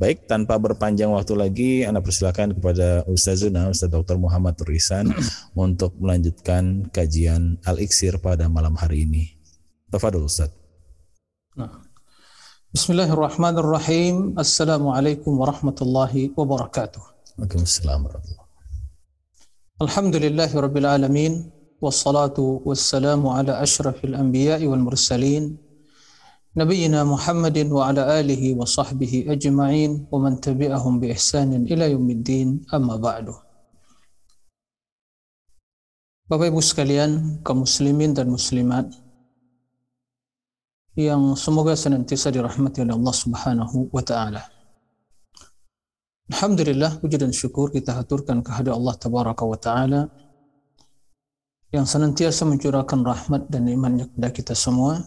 Baik, tanpa berpanjang waktu lagi, Anda persilakan kepada Ustazuna, Ustaz Dr. Muhammad Turisan untuk melanjutkan kajian Al-Iksir pada malam hari ini. Tafadul Ustaz. Nah. Bismillahirrahmanirrahim. Assalamualaikum warahmatullahi wabarakatuh. Waalaikumsalam warahmatullahi Alhamdulillahi rabbil alamin. Wassalatu wassalamu ala ashrafil anbiya'i wal mursalin. نبينا محمد وعلى آله وصحبه أجمعين ومن تبعهم بإحسان إلى يوم الدين أما بعد Bapak Ibu sekalian, kaum muslimin dan muslimat yang semoga senantiasa dirahmati oleh Allah Subhanahu wa taala. Alhamdulillah puji dan syukur kita haturkan kehadirat Allah tabaraka wa taala yang senantiasa mencurahkan rahmat dan nikmatnya kepada kita semua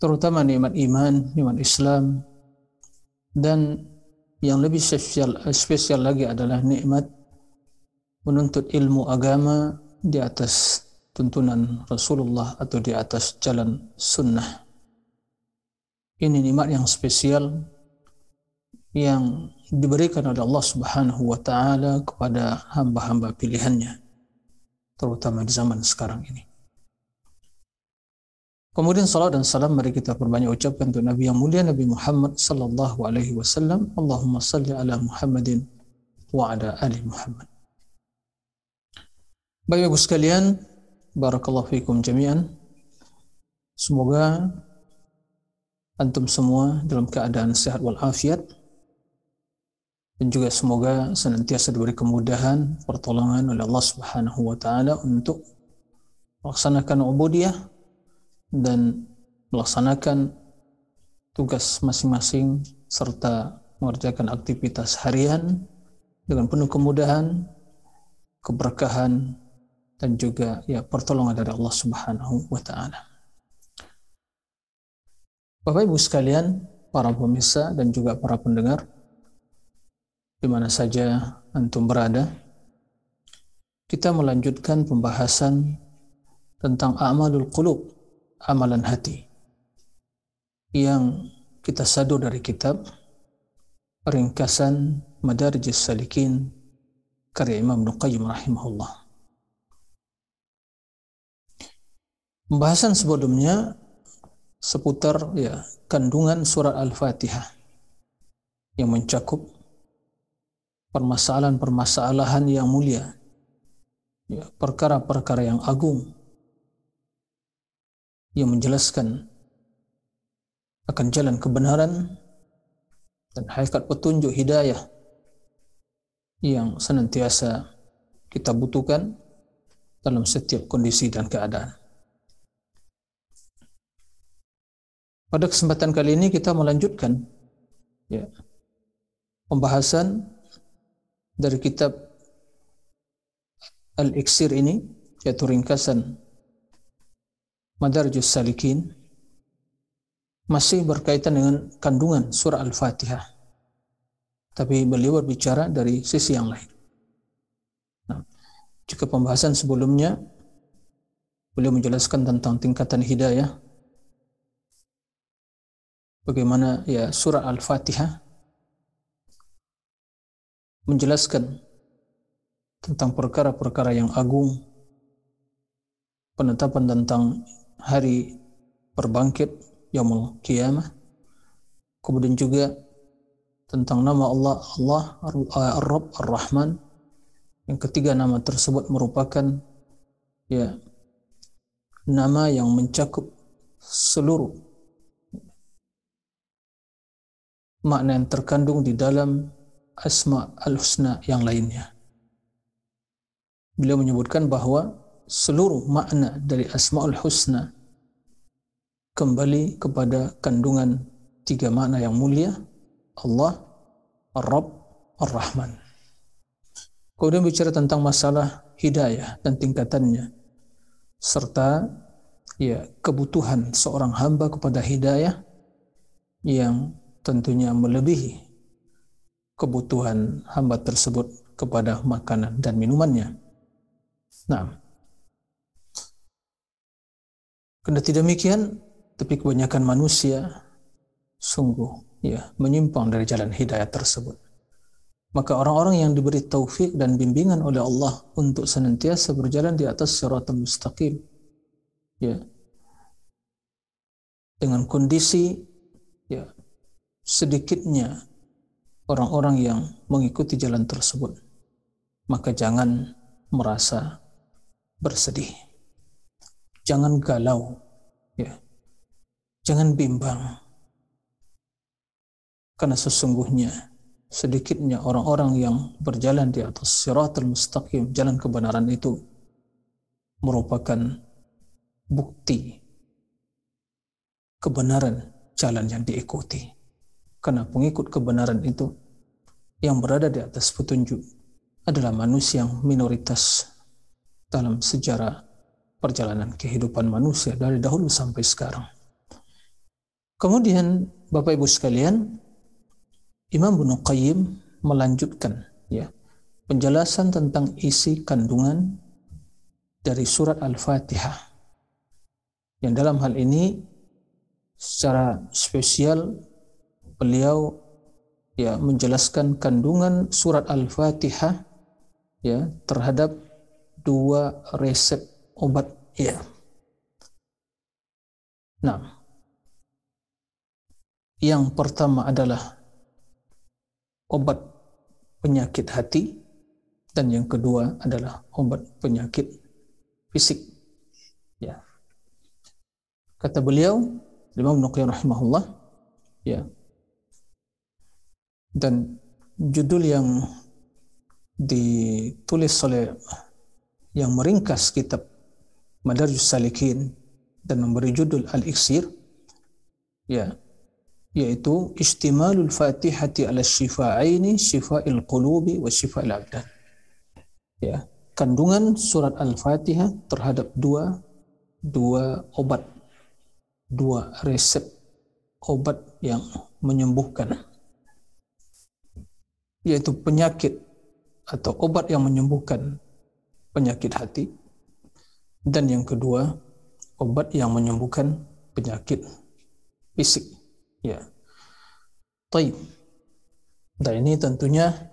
terutama nikmat iman, nikmat Islam, dan yang lebih spesial, spesial lagi adalah nikmat menuntut ilmu agama di atas tuntunan Rasulullah atau di atas jalan sunnah. Ini nikmat yang spesial yang diberikan oleh Allah Subhanahu wa taala kepada hamba-hamba pilihannya terutama di zaman sekarang ini. Kemudian salat dan salam mari kita perbanyak ucapkan untuk Nabi yang mulia Nabi Muhammad sallallahu alaihi wasallam. Allahumma salli ala Muhammadin wa ala ali Muhammad. Bapak Ibu sekalian, barakallahu fikum jami'an. Semoga antum semua dalam keadaan sehat walafiat dan juga semoga senantiasa diberi kemudahan pertolongan oleh Allah Subhanahu wa taala untuk melaksanakan ubudiyah dan melaksanakan tugas masing-masing serta mengerjakan aktivitas harian dengan penuh kemudahan, keberkahan dan juga ya pertolongan dari Allah Subhanahu wa taala. Bapak Ibu sekalian, para pemirsa dan juga para pendengar di mana saja antum berada, kita melanjutkan pembahasan tentang amalul qulub amalan hati yang kita sadu dari kitab ringkasan Madarijus Salikin karya Imam Nuqayyim rahimahullah. Pembahasan sebelumnya seputar ya kandungan surat Al-Fatihah yang mencakup permasalahan-permasalahan yang mulia, ya, perkara-perkara yang agung yang menjelaskan akan jalan kebenaran dan hakikat petunjuk hidayah yang senantiasa kita butuhkan dalam setiap kondisi dan keadaan. Pada kesempatan kali ini kita melanjutkan ya, pembahasan dari kitab Al-Iksir ini yaitu ringkasan Madarjus Salikin masih berkaitan dengan kandungan surah Al-Fatihah. Tapi beliau berbicara dari sisi yang lain. Nah, jika pembahasan sebelumnya beliau menjelaskan tentang tingkatan hidayah, bagaimana ya surah Al-Fatihah menjelaskan tentang perkara-perkara yang agung, penetapan tentang hari berbangkit yaumul kiamah kemudian juga tentang nama Allah Allah Ar-Rabb Ar-Rahman yang ketiga nama tersebut merupakan ya nama yang mencakup seluruh makna yang terkandung di dalam asma al-husna yang lainnya. Beliau menyebutkan bahwa seluruh makna dari Asmaul Husna kembali kepada kandungan tiga makna yang mulia Allah, Ar-Rabb, Ar-Rahman. Kemudian bicara tentang masalah hidayah dan tingkatannya. serta ya kebutuhan seorang hamba kepada hidayah yang tentunya melebihi kebutuhan hamba tersebut kepada makanan dan minumannya. Nah, Kendati demikian, tapi kebanyakan manusia sungguh ya menyimpang dari jalan hidayah tersebut. Maka orang-orang yang diberi taufik dan bimbingan oleh Allah untuk senantiasa berjalan di atas siratal mustaqim ya dengan kondisi ya sedikitnya orang-orang yang mengikuti jalan tersebut maka jangan merasa bersedih jangan galau, ya. Jangan bimbang. Karena sesungguhnya sedikitnya orang-orang yang berjalan di atas siratul mustaqim, jalan kebenaran itu merupakan bukti kebenaran jalan yang diikuti. Karena pengikut kebenaran itu yang berada di atas petunjuk adalah manusia yang minoritas dalam sejarah perjalanan kehidupan manusia dari dahulu sampai sekarang. Kemudian Bapak Ibu sekalian, Imam Ibnu Qayyim melanjutkan ya penjelasan tentang isi kandungan dari surat Al-Fatihah. Yang dalam hal ini secara spesial beliau ya menjelaskan kandungan surat Al-Fatihah ya terhadap dua resep obat ya. Nah, yang pertama adalah obat penyakit hati dan yang kedua adalah obat penyakit fisik. Ya. Kata beliau, Imam Nuqayyim rahimahullah, ya. Dan judul yang ditulis oleh yang meringkas kitab Madarjus Salikin dan memberi judul Al-Iksir ya yaitu istimalul fatihati ala syifa'aini syifa'il qulubi wa syifa'il abdan. Ya kandungan surat Al-Fatihah terhadap dua dua obat dua resep obat yang menyembuhkan yaitu penyakit atau obat yang menyembuhkan penyakit hati dan yang kedua obat yang menyembuhkan penyakit fisik. Ya. Taib. Dan ini tentunya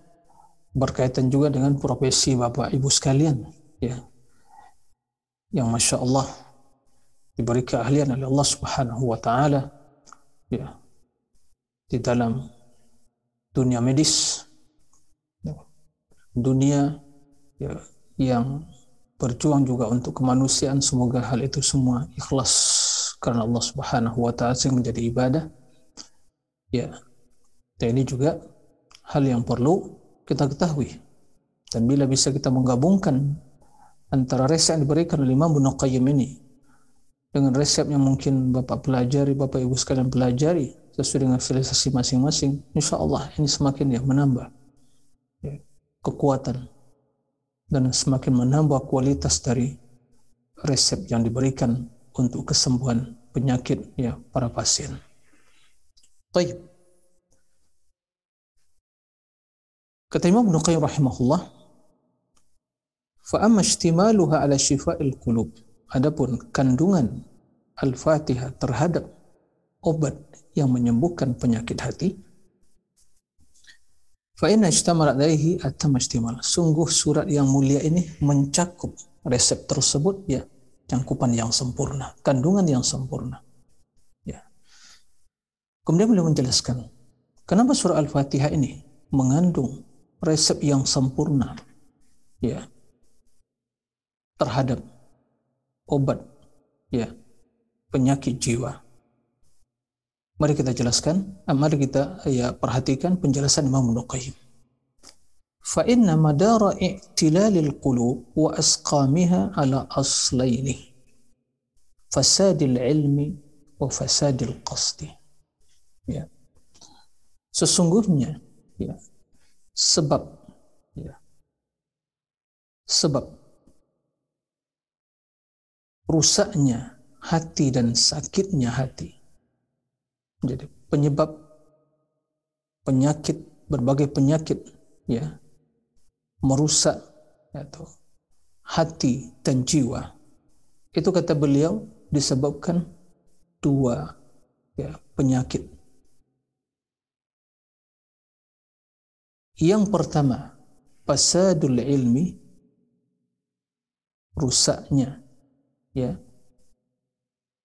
berkaitan juga dengan profesi Bapak Ibu sekalian. Ya. Yang Masya Allah diberi keahlian oleh Allah Subhanahu wa taala. Ya. Di dalam dunia medis dunia ya, yang berjuang juga untuk kemanusiaan. Semoga hal itu semua ikhlas karena Allah Subhanahu wa taala yang menjadi ibadah. Ya dan ini juga hal yang perlu kita ketahui. Dan bila bisa kita menggabungkan antara resep yang diberikan oleh Imam Ibnu Qayyim ini dengan resep yang mungkin Bapak pelajari, Bapak Ibu sekalian pelajari sesuai dengan filosofi masing-masing, insya Allah ini semakin ya menambah ya, kekuatan dan semakin menambah kualitas dari resep yang diberikan untuk kesembuhan penyakit ya para pasien. Baik. Kata Imam Ibnu rahimahullah, fa amma ihtimaluha ala. Adapun kandungan Al-Fatihah terhadap obat yang menyembuhkan penyakit hati, Fa'inna ijtamalat alaihi atam istimal. Sungguh surat yang mulia ini mencakup resep tersebut ya cangkupan yang sempurna, kandungan yang sempurna. Ya. Kemudian beliau menjelaskan kenapa surah Al-Fatihah ini mengandung resep yang sempurna ya terhadap obat ya penyakit jiwa. Mari kita jelaskan, eh, mari kita ya perhatikan penjelasan Imam Nuqayyim. I'tilalil qulub wa asqamiha ala aslaini. Fasadil ilmi wa fasadil qasdi. Ya. Sesungguhnya ya, sebab ya, sebab rusaknya hati dan sakitnya hati. Jadi penyebab penyakit berbagai penyakit ya merusak atau hati dan jiwa. Itu kata beliau disebabkan dua ya, penyakit. Yang pertama, fasadul ilmi rusaknya ya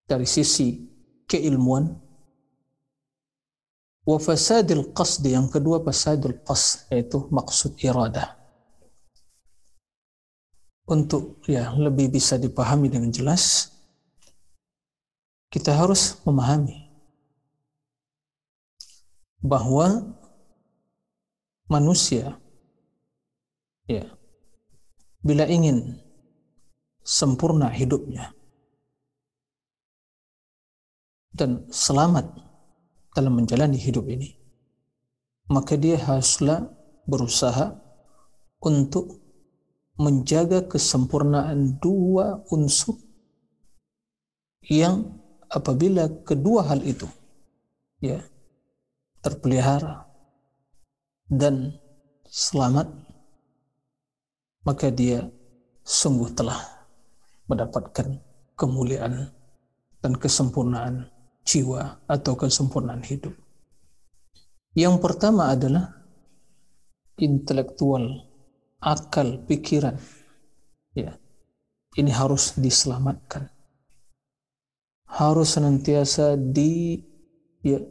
dari sisi keilmuan wa fasadil qasd yang kedua fasadul qasd yaitu maksud iradah untuk ya lebih bisa dipahami dengan jelas kita harus memahami bahwa manusia ya bila ingin sempurna hidupnya dan selamat dalam menjalani hidup ini. Maka dia haruslah berusaha untuk menjaga kesempurnaan dua unsur yang apabila kedua hal itu ya terpelihara dan selamat maka dia sungguh telah mendapatkan kemuliaan dan kesempurnaan jiwa atau kesempurnaan hidup. Yang pertama adalah intelektual, akal, pikiran. Ya. Ini harus diselamatkan. Harus senantiasa di ya,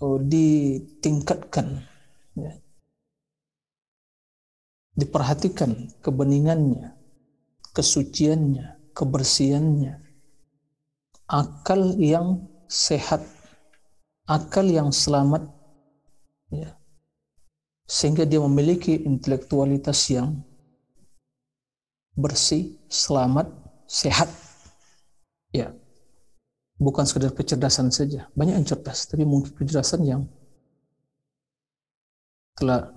oh, ditingkatkan. Ya diperhatikan kebeningannya, kesuciannya, kebersihannya, akal yang sehat, akal yang selamat, ya. sehingga dia memiliki intelektualitas yang bersih, selamat, sehat. Ya, bukan sekedar kecerdasan saja. Banyak yang cerdas, tapi mungkin kecerdasan yang telah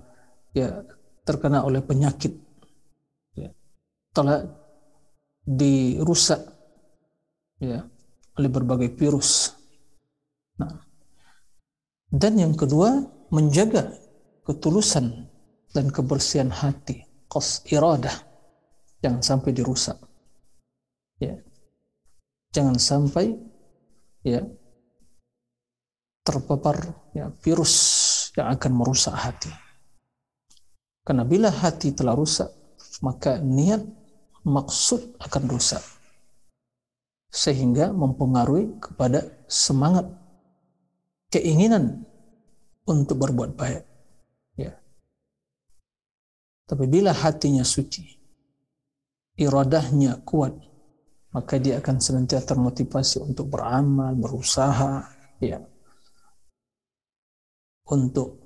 ya terkena oleh penyakit ya, telah dirusak ya oleh berbagai virus. Nah, dan yang kedua menjaga ketulusan dan kebersihan hati, kos iradah, jangan sampai dirusak. Ya, jangan sampai ya terpapar ya virus yang akan merusak hati. Karena bila hati telah rusak, maka niat maksud akan rusak. Sehingga mempengaruhi kepada semangat keinginan untuk berbuat baik. Ya. Tapi bila hatinya suci, iradahnya kuat, maka dia akan senantiasa termotivasi untuk beramal, berusaha, ya, untuk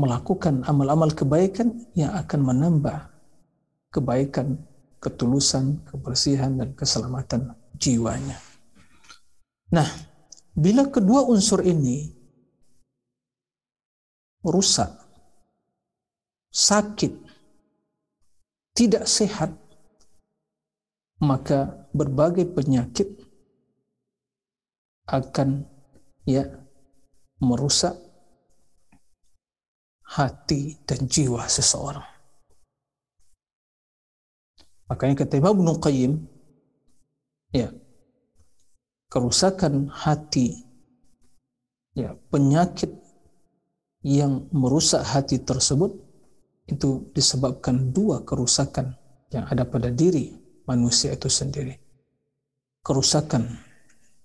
melakukan amal-amal kebaikan yang akan menambah kebaikan, ketulusan, kebersihan, dan keselamatan jiwanya. Nah, bila kedua unsur ini rusak, sakit, tidak sehat, maka berbagai penyakit akan ya merusak hati dan jiwa seseorang. Makanya kata Imam Ibn Qayyim, ya, kerusakan hati, ya, penyakit yang merusak hati tersebut itu disebabkan dua kerusakan yang ada pada diri manusia itu sendiri. Kerusakan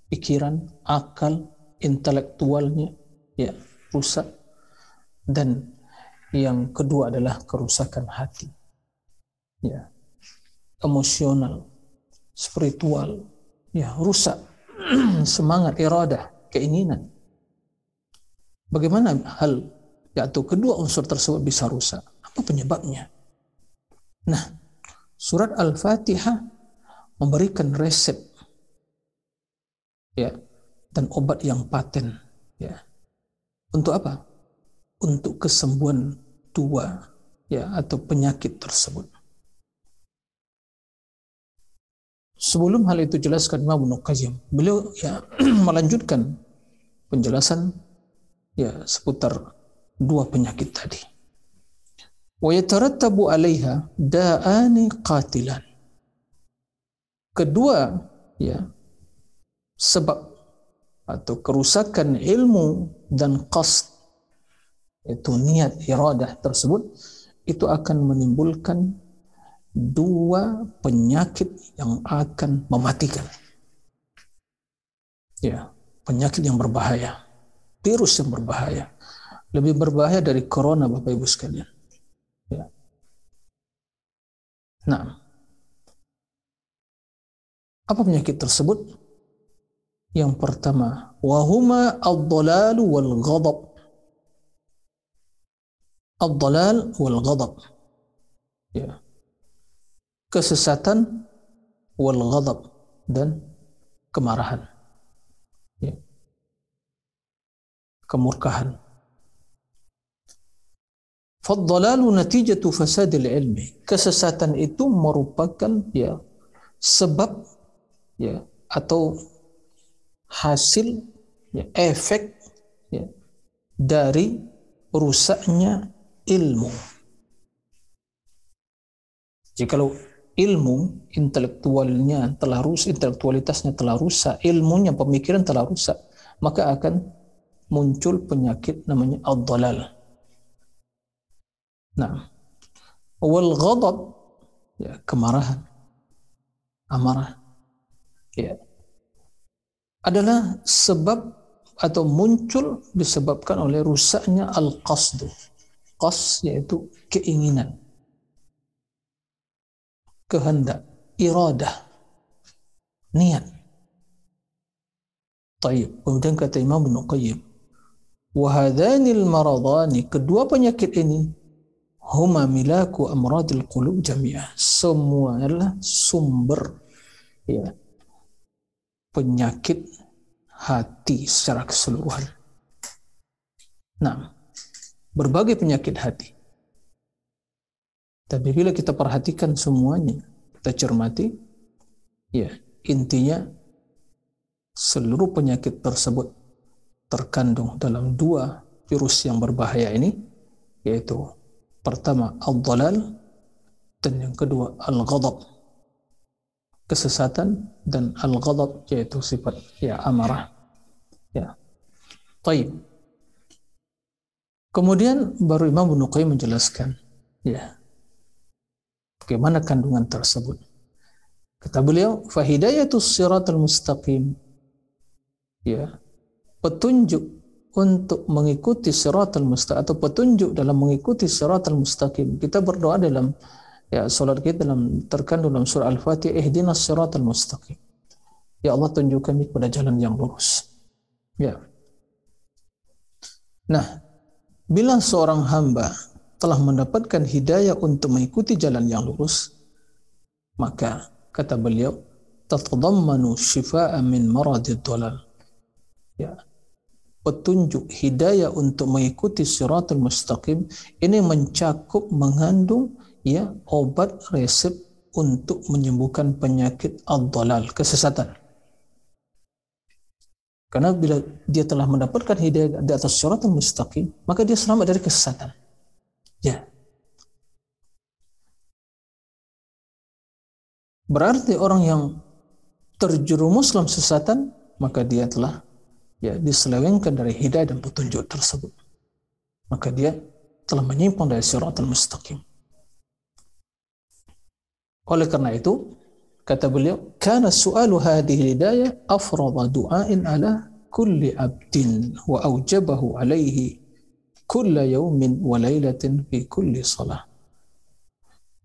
pikiran, akal, intelektualnya, ya, rusak dan yang kedua adalah kerusakan hati. Ya. Emosional, spiritual, ya rusak semangat iradah, keinginan. Bagaimana hal yaitu kedua unsur tersebut bisa rusak? Apa penyebabnya? Nah, surat Al-Fatihah memberikan resep ya dan obat yang paten ya. Untuk apa? Untuk kesembuhan dua ya atau penyakit tersebut. Sebelum hal itu jelaskan Imam Ibnu Qayyim, beliau ya melanjutkan penjelasan ya seputar dua penyakit tadi. Wa yatarattabu 'alaiha da'ani qatilan. Kedua ya sebab atau kerusakan ilmu dan qasd itu niat iradah tersebut itu akan menimbulkan dua penyakit yang akan mematikan. Ya, penyakit yang berbahaya, virus yang berbahaya, lebih berbahaya dari corona, Bapak Ibu sekalian. Ya. Nah, apa penyakit tersebut? Yang pertama, wahuma ad-dalalu wal ghadab. Ad-dalal wal ghadab. Ya kesesatan wal ghadab dan kemarahan ya. kemurkahan Fadzalalu natijatu fasadil ilmi. Kesesatan itu merupakan ya sebab ya atau hasil ya, efek ya, dari rusaknya ilmu. Jikalau ilmu intelektualnya telah rusak, intelektualitasnya telah rusak, ilmunya, pemikiran telah rusak, maka akan muncul penyakit namanya ad-dalal. Nah, wal ghadab ya kemarahan, amarah ya adalah sebab atau muncul disebabkan oleh rusaknya al-qasdu. Qas yaitu keinginan kehendak, iradah, niat. Taib. Kemudian kata Imam Ibn Qayyim, Wahadhanil maradhani, kedua penyakit ini, huma milaku amradil qulub jami'ah. Semua adalah sumber ya, penyakit hati secara keseluruhan. Nah, berbagai penyakit hati. Tapi bila kita perhatikan semuanya, kita cermati, ya intinya seluruh penyakit tersebut terkandung dalam dua virus yang berbahaya ini, yaitu pertama al-dalal dan yang kedua al-ghadab. Kesesatan dan al-ghadab yaitu sifat ya amarah. Ya. Taib. Kemudian baru Imam Ibnu Qayyim menjelaskan ya Bagaimana kandungan tersebut? Kata beliau, fahidayatus siratal mustaqim. Ya. Petunjuk untuk mengikuti siratal mustaqim atau petunjuk dalam mengikuti siratal mustaqim. Kita berdoa dalam ya salat kita dalam terkandung dalam surah Al-Fatihah ihdinas siratal mustaqim. Ya Allah tunjukkan kami pada jalan yang lurus. Ya. Nah, bila seorang hamba telah mendapatkan hidayah untuk mengikuti jalan yang lurus, maka kata beliau, tatadammanu shifa'a min maradid dalal. Ya. Petunjuk hidayah untuk mengikuti siratul mustaqim ini mencakup mengandung ya obat resep untuk menyembuhkan penyakit ad-dalal, kesesatan. Karena bila dia telah mendapatkan hidayah di atas siratul mustaqim, maka dia selamat dari kesesatan. Ya. Berarti orang yang terjerumus dalam sesatan, maka dia telah ya diselewengkan dari hidayah dan petunjuk tersebut. Maka dia telah menyimpang dari siratal mustaqim. Oleh karena itu, kata beliau, "Kana su'alu hadhihi hidayah afrada du'ain ala kulli abdin wa aujabahu alaihi kulla yaumin wa lailatin fi kulli salah.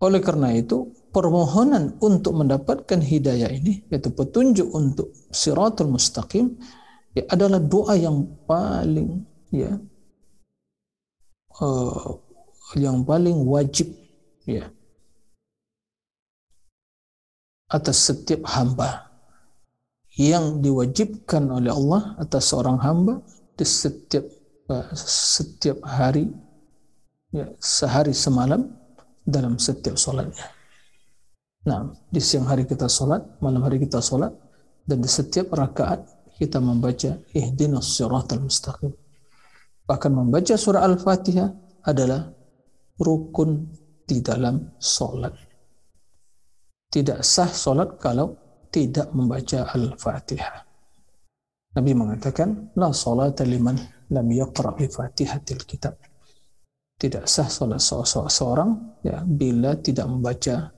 Oleh karena itu, permohonan untuk mendapatkan hidayah ini, yaitu petunjuk untuk siratul mustaqim, ya, adalah doa yang paling ya uh, yang paling wajib ya atas setiap hamba yang diwajibkan oleh Allah atas seorang hamba di setiap setiap hari ya, sehari semalam dalam setiap solatnya. Nah, di siang hari kita sholat, malam hari kita sholat, dan di setiap rakaat kita membaca ihdinas siratal mustaqim. Bahkan membaca surah Al-Fatihah adalah rukun di dalam sholat. Tidak sah sholat kalau tidak membaca Al-Fatihah. Nabi mengatakan, La salata liman lam yaqra' bi fatihatil kitab. Tidak sah sholat seorang ya, bila tidak membaca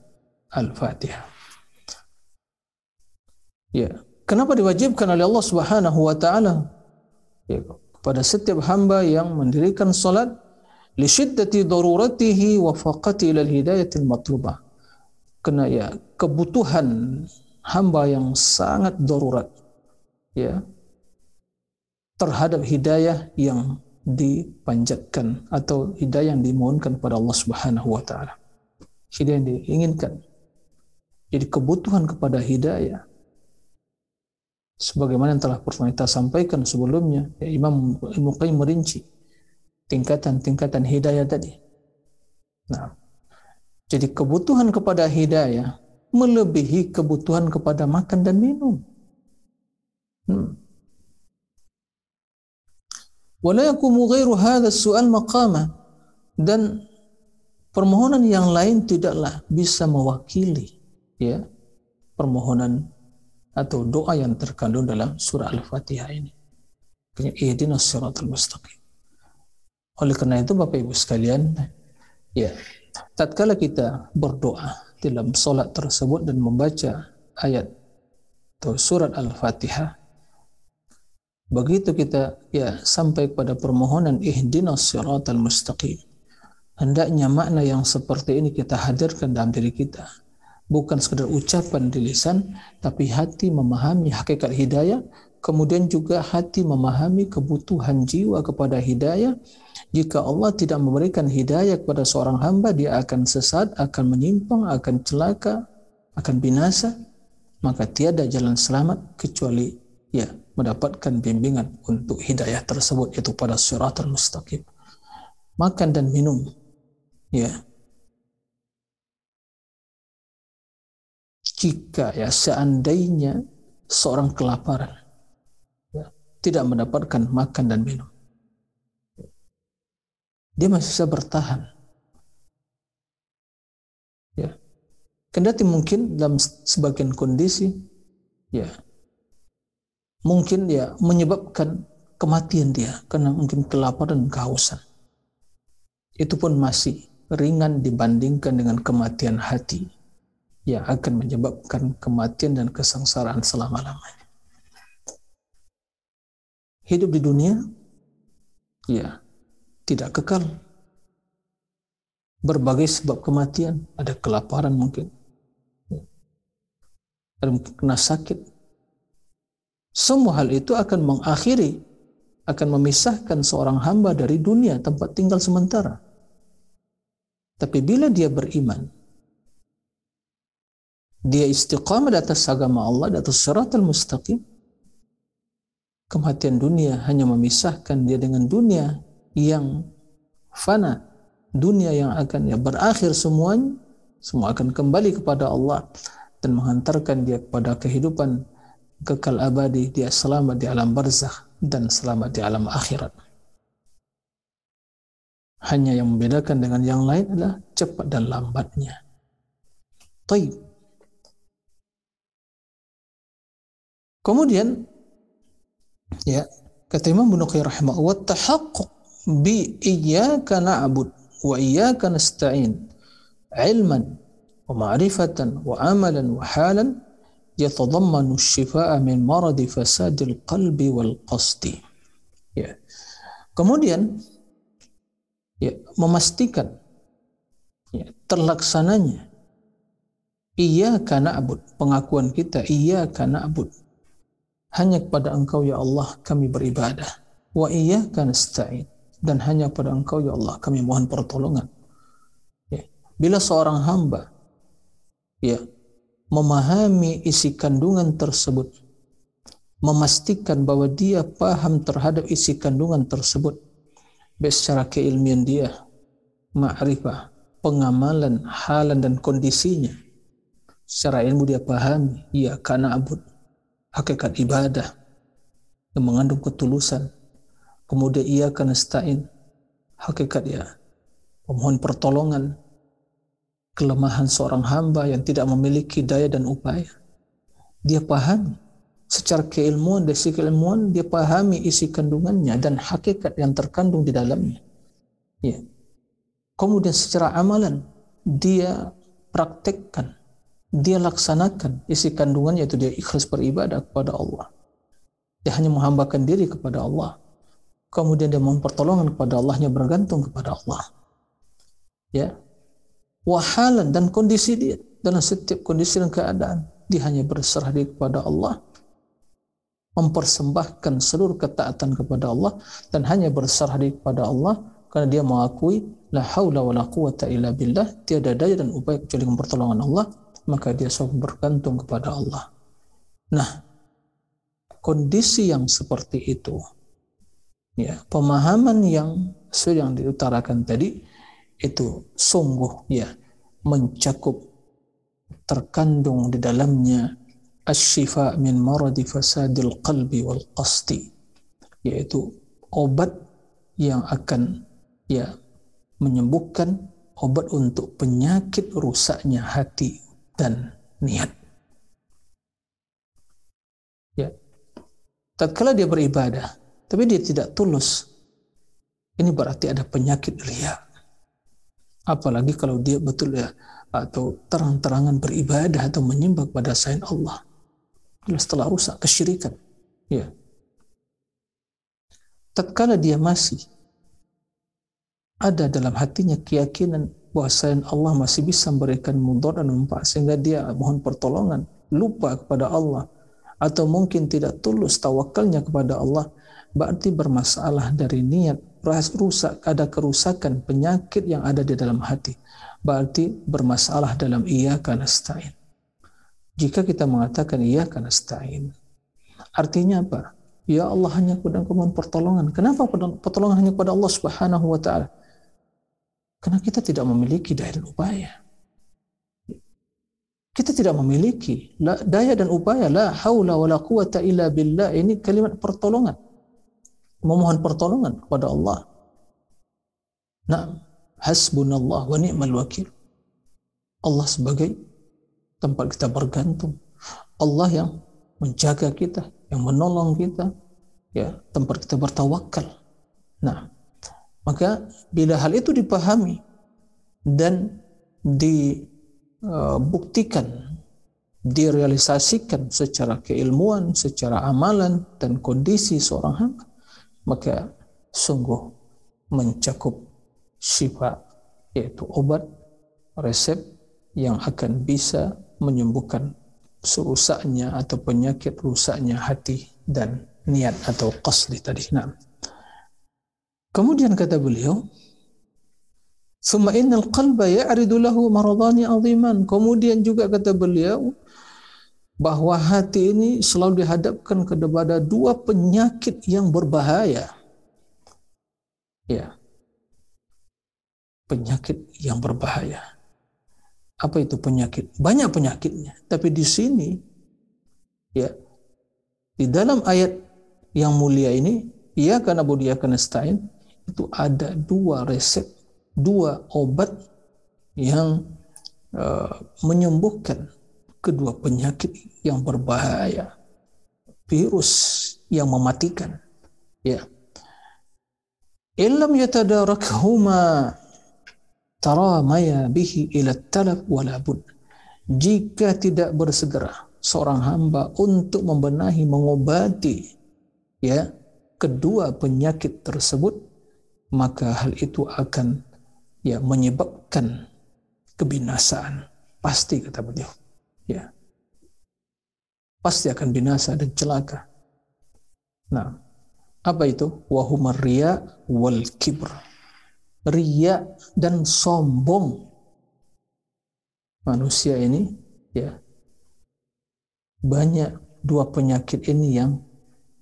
Al-Fatihah. Ya, kenapa diwajibkan oleh Allah Subhanahu wa taala ya, kepada setiap hamba yang mendirikan salat li syiddati daruratihi wa faqati ila hidayatil matlubah. Kena ya kebutuhan hamba yang sangat darurat ya terhadap hidayah yang dipanjatkan atau hidayah yang dimohonkan kepada Allah Subhanahu wa taala. Hidayah yang diinginkan jadi kebutuhan kepada hidayah sebagaimana yang telah pernah kita sampaikan sebelumnya ya Imam Ibnu Qayyim merinci tingkatan-tingkatan hidayah tadi. Nah, jadi kebutuhan kepada hidayah melebihi kebutuhan kepada makan dan minum. Hmm. Dan permohonan yang lain tidaklah bisa mewakili ya permohonan atau doa yang terkandung dalam surah Al-Fatihah ini. Ihdinas siratal mustaqim. Oleh karena itu Bapak Ibu sekalian, ya, tatkala kita berdoa dalam solat tersebut dan membaca ayat atau surat Al-Fatihah, begitu kita ya sampai pada permohonan ihdinas siratal mustaqim, hendaknya makna yang seperti ini kita hadirkan dalam diri kita bukan sekedar ucapan di lisan, tapi hati memahami hakikat hidayah, kemudian juga hati memahami kebutuhan jiwa kepada hidayah. Jika Allah tidak memberikan hidayah kepada seorang hamba, dia akan sesat, akan menyimpang, akan celaka, akan binasa. Maka tiada jalan selamat kecuali ya mendapatkan bimbingan untuk hidayah tersebut yaitu pada siratal mustaqim. Makan dan minum ya. Jika ya seandainya seorang kelaparan ya, tidak mendapatkan makan dan minum dia masih bisa bertahan. Ya. Kendati mungkin dalam sebagian kondisi ya mungkin ya menyebabkan kematian dia karena mungkin kelaparan dan kehausan itu pun masih ringan dibandingkan dengan kematian hati yang akan menyebabkan kematian dan kesengsaraan selama-lamanya. Hidup di dunia, ya, tidak kekal. Berbagai sebab kematian, ada kelaparan mungkin, ada kena sakit. Semua hal itu akan mengakhiri, akan memisahkan seorang hamba dari dunia tempat tinggal sementara. Tapi bila dia beriman, dia istiqamah di atas agama Allah, di atas syaratul mustaqim, kematian dunia hanya memisahkan dia dengan dunia yang fana, dunia yang akan ya berakhir semuanya, semua akan kembali kepada Allah dan menghantarkan dia kepada kehidupan kekal abadi, dia selamat di alam barzakh dan selamat di alam akhirat. Hanya yang membedakan dengan yang lain adalah cepat dan lambatnya. Taib. Kemudian ya kata Imam Qayyim rahimahullah tahaqquq bi iyyaka na'bud wa iyyaka nasta'in ilman wa ma'rifatan wa amalan wa halan shifaa min maradi fasadil qalbi wal qasdi ya kemudian ya memastikan ya, terlaksananya iya karena abud pengakuan kita iya karena abud hanya kepada Engkau ya Allah kami beribadah. Wa iyyaka nasta'in. Dan hanya pada Engkau ya Allah kami mohon pertolongan. Ya. Bila seorang hamba ya memahami isi kandungan tersebut, memastikan bahwa dia paham terhadap isi kandungan tersebut, baik secara keilmian dia, ma'rifah, pengamalan, halan dan kondisinya, Secara ilmu dia pahami, ya karena abud hakikat ibadah yang mengandung ketulusan. Kemudian ia karena stain. Hakikat ya pemohon pertolongan kelemahan seorang hamba yang tidak memiliki daya dan upaya. Dia pahami secara keilmuan, dari keilmuan dia pahami isi kandungannya dan hakikat yang terkandung di dalamnya. Ya. Kemudian secara amalan dia praktekkan dia laksanakan isi kandungannya itu dia ikhlas beribadah kepada Allah. Dia hanya menghambakan diri kepada Allah. Kemudian dia mohon pertolongan kepada Allahnya bergantung kepada Allah. Ya. Wahalan dan kondisi dia dalam setiap kondisi dan keadaan dia hanya berserah diri kepada Allah mempersembahkan seluruh ketaatan kepada Allah dan hanya berserah diri kepada Allah karena dia mengakui la haula wala quwata illa billah tiada daya dan upaya kecuali pertolongan Allah maka dia selalu bergantung kepada Allah. Nah, kondisi yang seperti itu, ya pemahaman yang sudah yang diutarakan tadi itu sungguh ya mencakup terkandung di dalamnya asyifa min maradi fasadil qalbi wal qasti yaitu obat yang akan ya menyembuhkan obat untuk penyakit rusaknya hati dan niat. Ya. Tatkala dia beribadah, tapi dia tidak tulus, ini berarti ada penyakit ria. Apalagi kalau dia betul ya atau terang-terangan beribadah atau menyembah pada selain Allah. Setelah rusak kesyirikan. Ya. Tatkala dia masih ada dalam hatinya keyakinan bahwasanya Allah masih bisa memberikan mudarat dan manfaat sehingga dia mohon pertolongan lupa kepada Allah atau mungkin tidak tulus tawakalnya kepada Allah berarti bermasalah dari niat rusak ada kerusakan penyakit yang ada di dalam hati berarti bermasalah dalam iya karena stain jika kita mengatakan iya karena stain artinya apa ya Allah hanya kepada pertolongan kenapa pertolongan hanya kepada Allah Subhanahu wa taala karena kita tidak memiliki daya dan upaya. Kita tidak memiliki daya dan upaya. La haula wa la quwata illa billah. Ini kalimat pertolongan. Memohon pertolongan kepada Allah. Nah, hasbunallah wa ni'mal wakil. Allah sebagai tempat kita bergantung. Allah yang menjaga kita, yang menolong kita, ya tempat kita bertawakal. Nah, maka bila hal itu dipahami dan dibuktikan, direalisasikan secara keilmuan, secara amalan dan kondisi seorang hamba, maka sungguh mencakup syifa yaitu obat resep yang akan bisa menyembuhkan serusaknya atau penyakit rusaknya hati dan niat atau qasdi tadi. Nah. Kemudian kata beliau, "Summa innal qalba ya'ridu lahu maradani 'aziman." Kemudian juga kata beliau bahwa hati ini selalu dihadapkan kepada dua penyakit yang berbahaya. Ya. Penyakit yang berbahaya. Apa itu penyakit? Banyak penyakitnya, tapi di sini ya di dalam ayat yang mulia ini, ia karena budia karena stain, itu ada dua resep, dua obat yang uh, menyembuhkan kedua penyakit yang berbahaya, virus yang mematikan. Ya. Illam yatadarakhuma tara maya bihi ila talab wala bud. Jika tidak bersegera seorang hamba untuk membenahi, mengobati ya kedua penyakit tersebut, maka hal itu akan ya menyebabkan kebinasaan pasti kata beliau ya. Pasti akan binasa dan celaka. Nah apa itu? Wahumar riya wal kibr. Riya dan sombong manusia ini ya. Banyak dua penyakit ini yang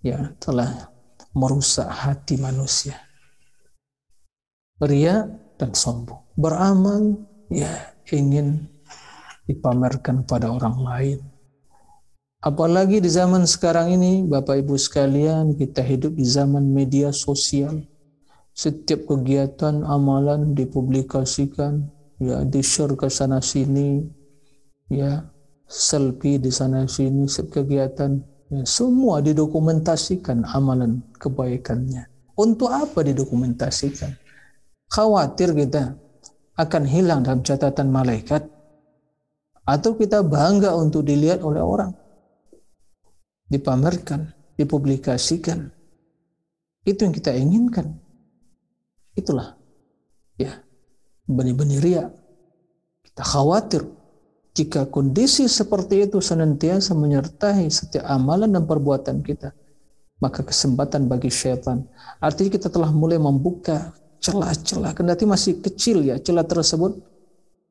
ya telah merusak hati manusia. Ria dan sombong. Beramal ya ingin dipamerkan pada orang lain. Apalagi di zaman sekarang ini, Bapak Ibu sekalian, kita hidup di zaman media sosial. Setiap kegiatan amalan dipublikasikan, ya di-share ke sana sini, ya selfie di sana sini, setiap kegiatan ya, semua didokumentasikan amalan kebaikannya. Untuk apa didokumentasikan? Khawatir kita akan hilang dalam catatan malaikat atau kita bangga untuk dilihat oleh orang dipamerkan, dipublikasikan. Itu yang kita inginkan. Itulah ya benih-benih ria. Kita khawatir jika kondisi seperti itu senantiasa menyertai setiap amalan dan perbuatan kita, maka kesempatan bagi syaitan. Artinya kita telah mulai membuka celah-celah, kendati masih kecil ya celah tersebut,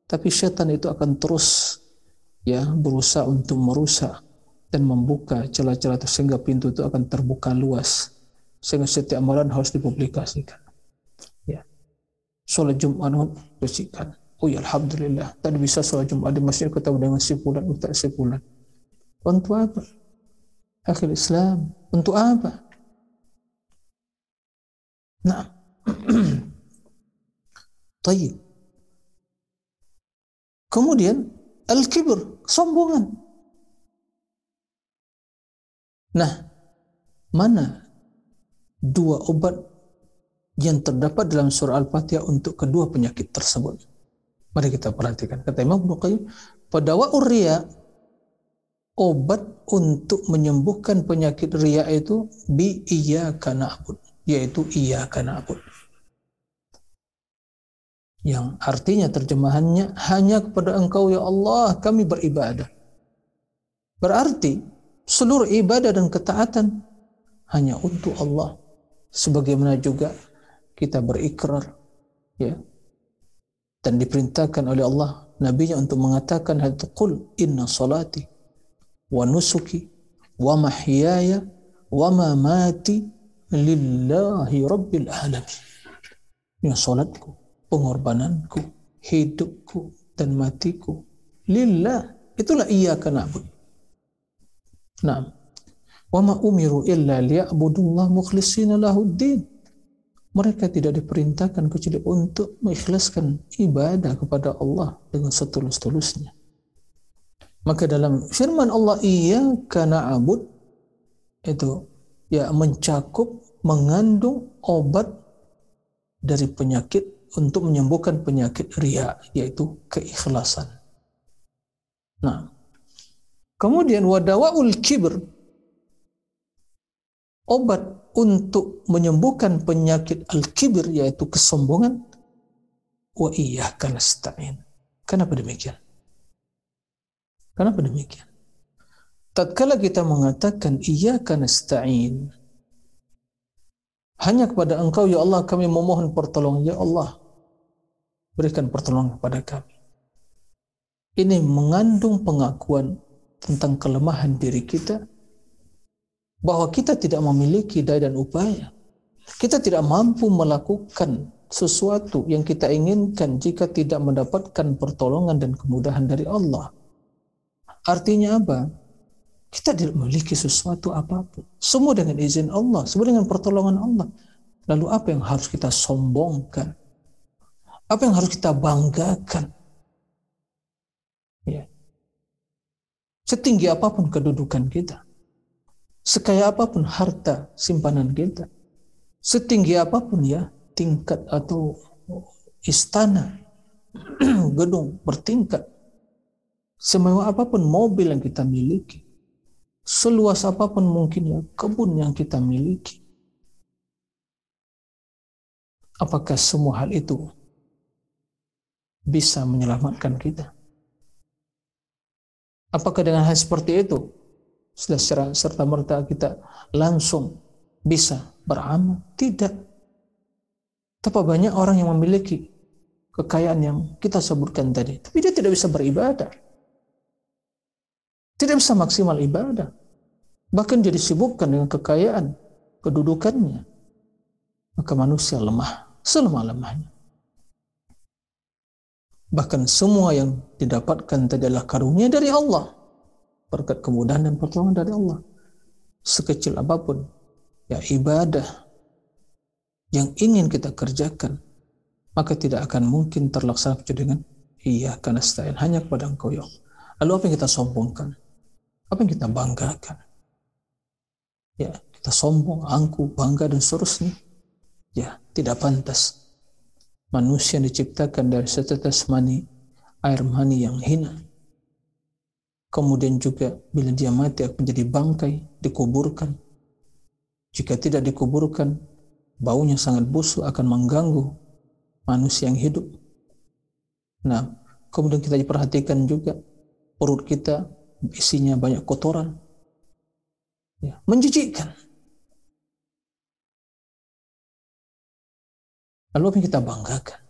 tapi syaitan itu akan terus ya berusaha untuk merusak dan membuka celah-celah itu sehingga pintu itu akan terbuka luas. Sehingga setiap amalan harus dipublikasikan. Ya. Sholat Jumat bersihkan. Oh ya Alhamdulillah. Tadi bisa sholat Jumat di masjid ketemu dengan si bulan untuk si bulan untuk apa? Akhir Islam. Untuk apa? Nah. Kemudian al-kibr, kesombongan. Nah, mana dua obat yang terdapat dalam surah Al-Fatihah untuk kedua penyakit tersebut? Mari kita perhatikan. Kata Imam Ibnu Qayyim, pedawa ria obat untuk menyembuhkan penyakit ria itu bi iya abud, yaitu iya abud. Yang artinya terjemahannya hanya kepada Engkau ya Allah kami beribadah. Berarti seluruh ibadah dan ketaatan hanya untuk Allah. Sebagaimana juga kita berikrar ya dan diperintahkan oleh Allah nabinya untuk mengatakan hal qul inna salati wa nusuki wa mahyaya wa mamati lillahi rabbil alamin. Ya salatku, pengorbananku, hidupku dan matiku lillah. Itulah iya na'bud. Nah, wa ma umiru illa liya'budullah mukhlishina lahuddin. Mereka tidak diperintahkan kecuali untuk mengikhlaskan ibadah kepada Allah dengan setulus-tulusnya. Maka dalam firman Allah iya karena abud itu ya mencakup mengandung obat dari penyakit untuk menyembuhkan penyakit ria yaitu keikhlasan. Nah, Kemudian wadawaul kibr obat untuk menyembuhkan penyakit al-kibir yaitu kesombongan wa iyyaka nasta'in. Kenapa demikian? Kenapa demikian? Tatkala kita mengatakan iyyaka nasta'in hanya kepada Engkau ya Allah kami memohon pertolongan ya Allah berikan pertolongan kepada kami. Ini mengandung pengakuan tentang kelemahan diri kita bahwa kita tidak memiliki daya dan upaya. Kita tidak mampu melakukan sesuatu yang kita inginkan jika tidak mendapatkan pertolongan dan kemudahan dari Allah. Artinya apa? Kita tidak memiliki sesuatu apa pun. Semua dengan izin Allah, semua dengan pertolongan Allah. Lalu apa yang harus kita sombongkan? Apa yang harus kita banggakan? Ya. Setinggi apa pun kedudukan kita. Sekaya apa pun harta simpanan kita. Setinggi apa pun ya tingkat atau istana, gedung bertingkat. Semewah apa pun mobil yang kita miliki. Seluas apa pun mungkin ya kebun yang kita miliki. Apakah semua hal itu bisa menyelamatkan kita? Apakah dengan hal seperti itu secara serta merta kita langsung bisa beramal? Tidak. Tapi banyak orang yang memiliki kekayaan yang kita sebutkan tadi, tapi dia tidak bisa beribadah. Tidak bisa maksimal ibadah. Bahkan dia disibukkan dengan kekayaan, kedudukannya. Maka manusia lemah, selemah-lemahnya. Bahkan semua yang didapatkan adalah karunia dari Allah. Berkat kemudahan dan pertolongan dari Allah. Sekecil apa pun. Ya ibadah yang ingin kita kerjakan. Maka tidak akan mungkin terlaksana kecuali dengan iya karena stain hanya kepada engkau ya. Lalu apa yang kita sombongkan? Apa yang kita banggakan? Ya, kita sombong, angku, bangga dan seterusnya. Ya, tidak pantas manusia yang diciptakan dari setetes mani, air mani yang hina. Kemudian juga bila dia mati akan menjadi bangkai, dikuburkan. Jika tidak dikuburkan, baunya sangat busuk akan mengganggu manusia yang hidup. Nah, kemudian kita diperhatikan juga perut kita isinya banyak kotoran. Ya, menjijikkan. Lalu apa yang kita banggakan?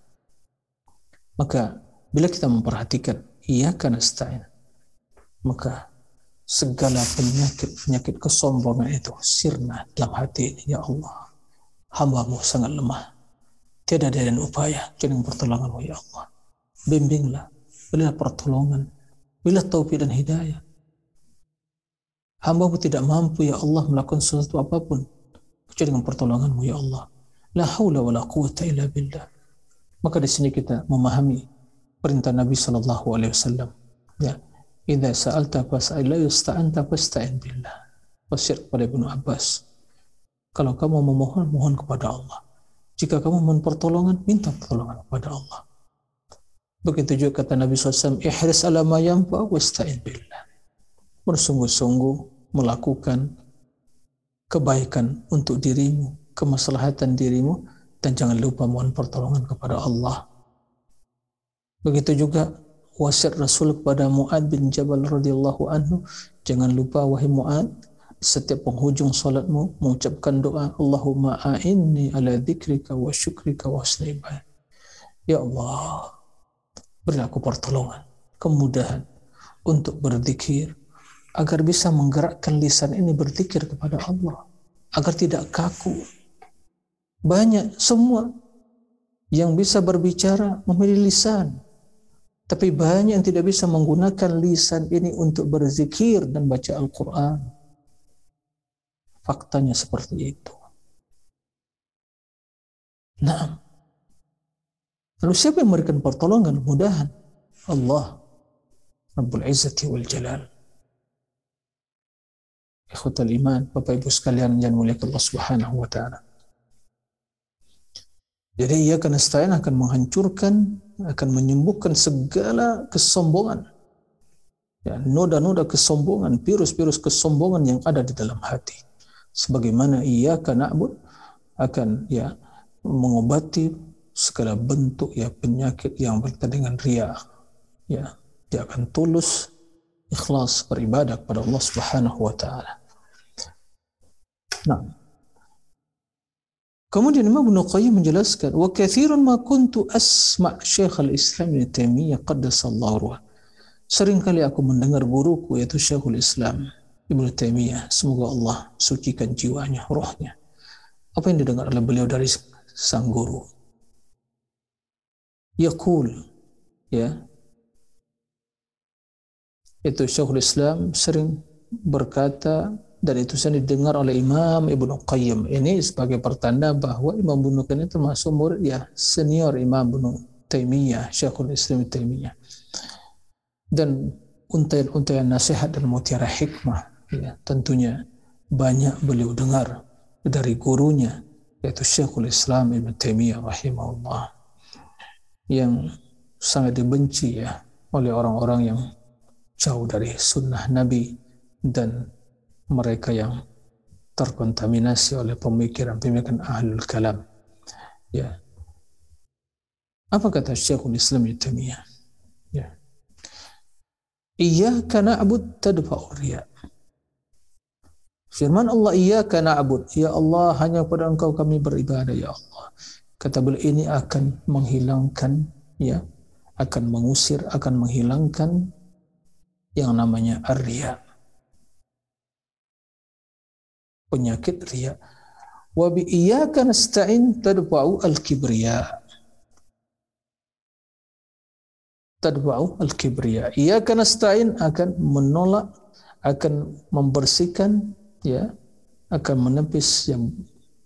Maka bila kita memperhatikan iya karena stain, maka segala penyakit-penyakit kesombongan itu sirna dalam hati ini. Ya Allah, hambamu sangat lemah. Tiada daya dan upaya dengan pertolonganmu ya Allah. Bimbinglah, berilah pertolongan, berilah taufik dan hidayah. Hambamu tidak mampu ya Allah melakukan sesuatu apa pun kecuali dengan pertolonganmu ya Allah. La haula wa la quwata illa billah. Maka di sini kita memahami perintah Nabi sallallahu alaihi wasallam. Ya, idza sa'alta fas'al la yusta'anta fasta'in billah. Wasir kepada Ibnu Abbas. Kalau kamu memohon, mohon kepada Allah. Jika kamu mohon pertolongan, minta pertolongan kepada Allah. Begitu juga kata Nabi SAW, ihris ala ma yanfa wasta'in billah. Bersungguh-sungguh melakukan kebaikan untuk dirimu kemaslahatan dirimu dan jangan lupa mohon pertolongan kepada Allah. Begitu juga wasiat Rasul kepada Muad bin Jabal radhiyallahu anhu, jangan lupa wahai Muad setiap penghujung salatmu mengucapkan doa Allahumma a'inni ala dzikrika wa syukrika wa husni Ya Allah, berilah aku pertolongan, kemudahan untuk berzikir agar bisa menggerakkan lisan ini berzikir kepada Allah agar tidak kaku banyak semua yang bisa berbicara memilih lisan. Tapi banyak yang tidak bisa menggunakan lisan ini untuk berzikir dan baca Al-Quran. Faktanya seperti itu. Nah, lalu siapa yang memberikan pertolongan, mudahan? Allah, Rabbul Izzati wal Jalal. Ikhwatal iman, Bapak Ibu sekalian yang mulia Allah Subhanahu wa taala. Jadi ia stain akan menghancurkan, akan menyembuhkan segala kesombongan. Ya, noda-noda kesombongan, virus-virus kesombongan yang ada di dalam hati. Sebagaimana ia karena akan ya mengobati segala bentuk ya penyakit yang berkaitan dengan ria. Ya, dia akan tulus ikhlas beribadah kepada Allah Subhanahu wa taala. Nah, Kemudian Imam Ibn Qayyim menjelaskan, wa kathirun ma kuntu asma' Syekh al-Islam Ibn Taimiyah qaddasallahu ruh. Sering kali aku mendengar guruku yaitu Syekhul Islam Ibn Taimiyah. Semoga Allah sucikan jiwanya, rohnya. Apa yang didengar oleh beliau dari sang guru? Yaqul, ya. Itu Syekhul Islam sering berkata dan itu sendiri didengar oleh Imam Ibnu Qayyim. Ini sebagai pertanda bahwa Imam Ibnu Qayyim termasuk murid ya senior Imam Ibnu Taimiyah, Syekhul Islam Taimiyah. Dan untaian-untaian nasihat dan mutiara hikmah ya, tentunya banyak beliau dengar dari gurunya yaitu Syekhul Islam Ibn Taimiyah rahimahullah yang sangat dibenci ya oleh orang-orang yang jauh dari sunnah Nabi dan mereka yang terkontaminasi oleh pemikiran-pemikiran ahlul kalam. Ya. Apa kata Syekhul Islam Ibnu Taimiyah? Ya. Iyyaka na'bud tadfa'u. Firman Allah iyyaka na'bud. Ya Allah hanya pada Engkau kami beribadah ya Allah. Kata beliau ini akan menghilangkan ya akan mengusir akan menghilangkan yang namanya ar-riya penyakit riya. Wa bi iyyaka nasta'in tadfa'u al-kibriya. tadfa'u al-kibriya. Iyyaka nasta'in akan menolak akan membersihkan ya akan menepis yang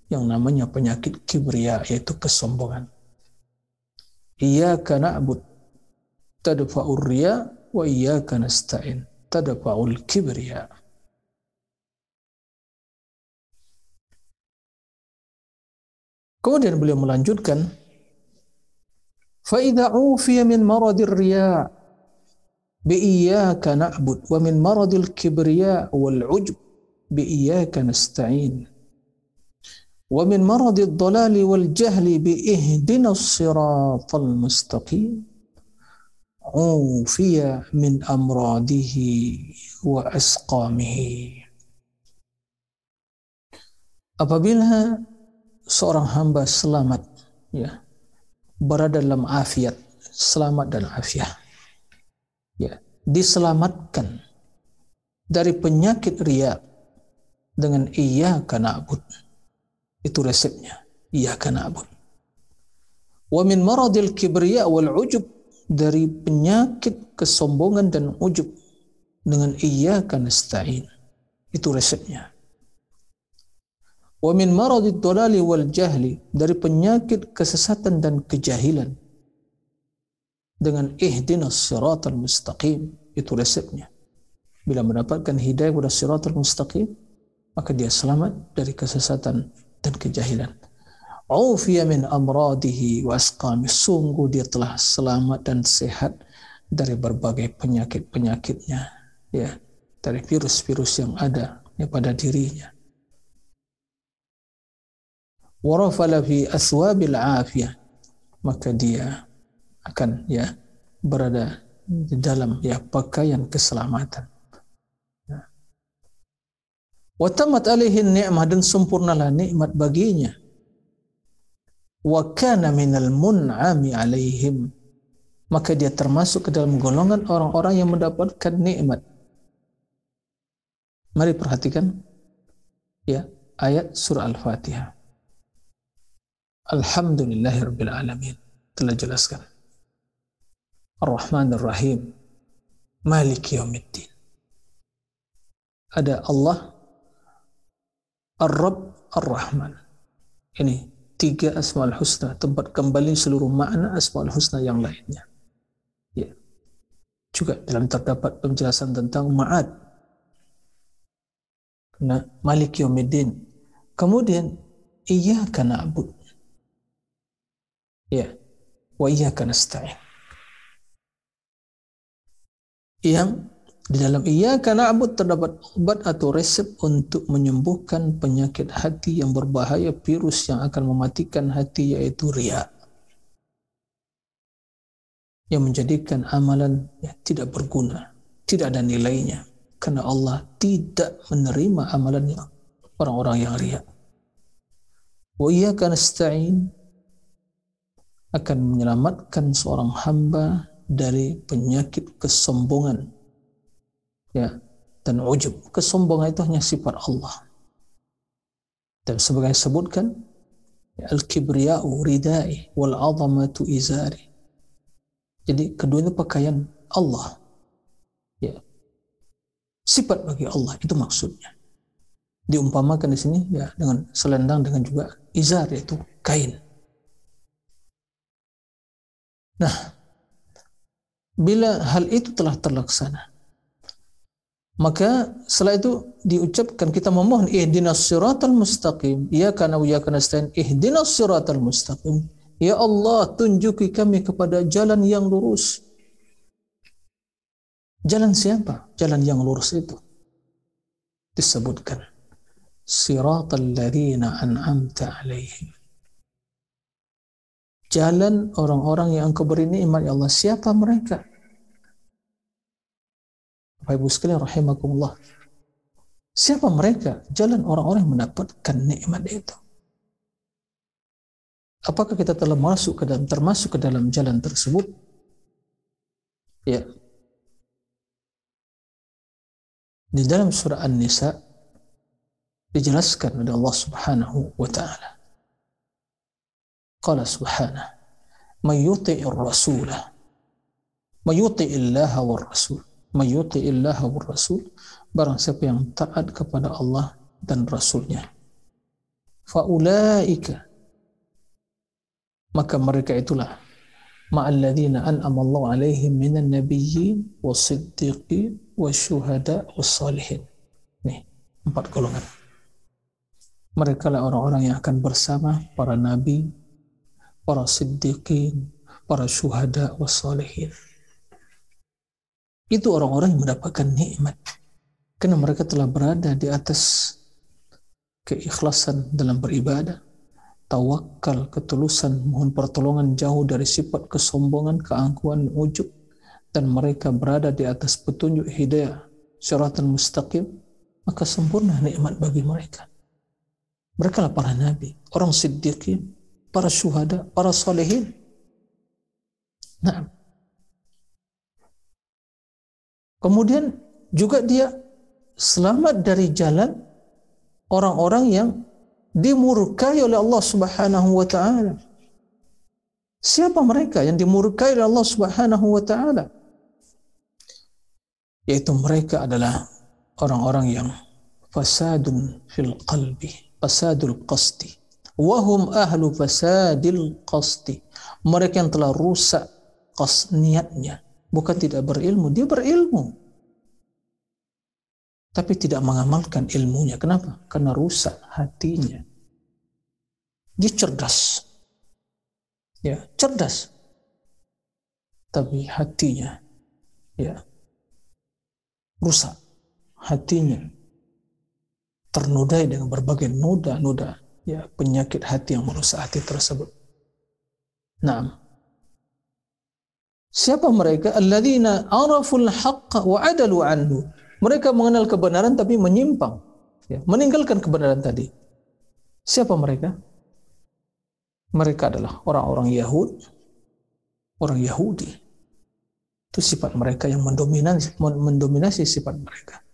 yang namanya penyakit kibria yaitu kesombongan. Iyyaka na'bud tadfa'ur riya wa iyyaka nasta'in tadfa'ul kibriya. Kemudian beliau melanjutkan, فَإِذَا عُوفِيَ مِنْ مَرَضِ الرِّيَاءِ بِإِيَّاكَ نَعْبُدُ وَمِنْ مَرَضِ الْكِبْرِيَاءِ وَالْعُجْبِ بِإِيَّاكَ نَسْتَعِينُ ومن مرض الضلال والجهل بإهدنا الصراط المستقيم عوفي من أمراضه وأسقامه apabila seorang hamba selamat ya berada dalam afiat selamat dan afiat ya diselamatkan dari penyakit riya dengan iya karena abud itu resepnya iya karena abud wa min maradil kibriya wal ujub dari penyakit kesombongan dan ujub dengan iya karena itu resepnya wa min maradid dolali wal jahli dari penyakit kesesatan dan kejahilan. Dengan ihdinas siratal mustaqim itu resepnya. Bila mendapatkan hidayah kepada siratal mustaqim maka dia selamat dari kesesatan dan kejahilan. Aufiya min amradihi wa asqami sungguh dia telah selamat dan sehat dari berbagai penyakit-penyakitnya ya. Dari virus-virus yang ada ya, pada dirinya warafala fi aswabil afiyah. Maka dia akan ya berada di dalam ya pakaian keselamatan. Ya. wa tamat alaihi ni'mah dan sempurnalah nikmat baginya. Wa kana minal mun'ami alaihim. Maka dia termasuk ke dalam golongan orang-orang yang mendapatkan nikmat. Mari perhatikan ya ayat surah al-fatihah Alhamdulillahirabbil telah jelaskan. Ar-Rahman Ar-Rahim Maliki Yawmiddin. Ada Allah Ar-Rabb Ar-Rahman. Ini tiga asmaul husna tempat kembali seluruh makna asmaul husna yang lainnya. Ya. Juga dalam terdapat penjelasan tentang ma'ad. Karena Malik Yawmiddin. Kemudian Iyyaka na'bud Ya. Wa iyyaka nasta'in. Yang di dalam iyyaka na'bud terdapat obat atau resep untuk menyembuhkan penyakit hati yang berbahaya virus yang akan mematikan hati yaitu riya. Yang menjadikan amalan ya, tidak berguna, tidak ada nilainya karena Allah tidak menerima amalannya orang-orang yang riya. Wa iyyaka nasta'in akan menyelamatkan seorang hamba dari penyakit kesombongan. Ya dan ujub kesombongan itu hanya sifat Allah. Dan sebagai disebutkan ya, al-kibriya'u ridai wal azamatu izari. Jadi keduanya pakaian Allah. Ya. Sifat bagi Allah itu maksudnya. Diumpamakan di sini ya dengan selendang dengan juga izar yaitu kain Nah, bila hal itu telah terlaksana, maka setelah itu diucapkan kita memohon ihdinas siratal mustaqim. Ya kana wa kana nasta'in ihdinas siratal mustaqim. Ya Allah, tunjuki kami kepada jalan yang lurus. Jalan siapa? Jalan yang lurus itu. Disebutkan. Siratal ladzina an'amta alaihim jalan orang-orang yang engkau beri nikmat ya Allah. Siapa mereka? Bapak Ibu sekalian rahimakumullah. Siapa mereka? Jalan orang-orang yang mendapatkan nikmat itu. Apakah kita telah masuk ke dalam termasuk ke dalam jalan tersebut? Ya. Di dalam surah An-Nisa dijelaskan oleh Allah Subhanahu wa taala Qala subhanahu mayuti'ir rasulah mayuti'illaha war rasul mayuti'illaha war rasul barang siapa yang taat kepada Allah dan rasulnya. faulaika maka mereka itulah. ma'alladzina an'ama Allah alaihim minan nabiyyin wasiddiqin wasyuhada wassalihin nih empat golongan. Mereka lah orang-orang yang akan bersama para nabi para siddiqin, para syuhada was-salihin. Itu orang-orang yang mendapatkan nikmat. Karena mereka telah berada di atas keikhlasan dalam beribadah, tawakal, ketulusan, mohon pertolongan jauh dari sifat kesombongan, keangkuhan, ujub, dan mereka berada di atas petunjuk hidayah, syaratan mustaqim, maka sempurna nikmat bagi mereka. Mereka lah para nabi, orang siddiqin, para syuhada, para solehin. Nah, kemudian juga dia selamat dari jalan orang-orang yang dimurkai oleh Allah Subhanahu wa taala. Siapa mereka yang dimurkai oleh Allah Subhanahu wa taala? Yaitu mereka adalah orang-orang yang fasadun fil qalbi, fasadul qasti. Wahum ahlu fasadil qasti. Mereka yang telah rusak qas niatnya. Bukan tidak berilmu, dia berilmu tapi tidak mengamalkan ilmunya. Kenapa? Karena rusak hatinya. Dia cerdas. Ya, cerdas. Tapi hatinya ya rusak. Hatinya ternodai dengan berbagai noda-noda ya penyakit hati yang merusak hati tersebut. Nah, siapa mereka? Alladzina araful haqqa wa adalu anhu mereka mengenal kebenaran tapi menyimpang, ya, meninggalkan kebenaran tadi. Siapa mereka? Mereka adalah orang-orang Yahud, orang Yahudi. Itu sifat mereka yang mendominasi, mendominasi sifat mereka.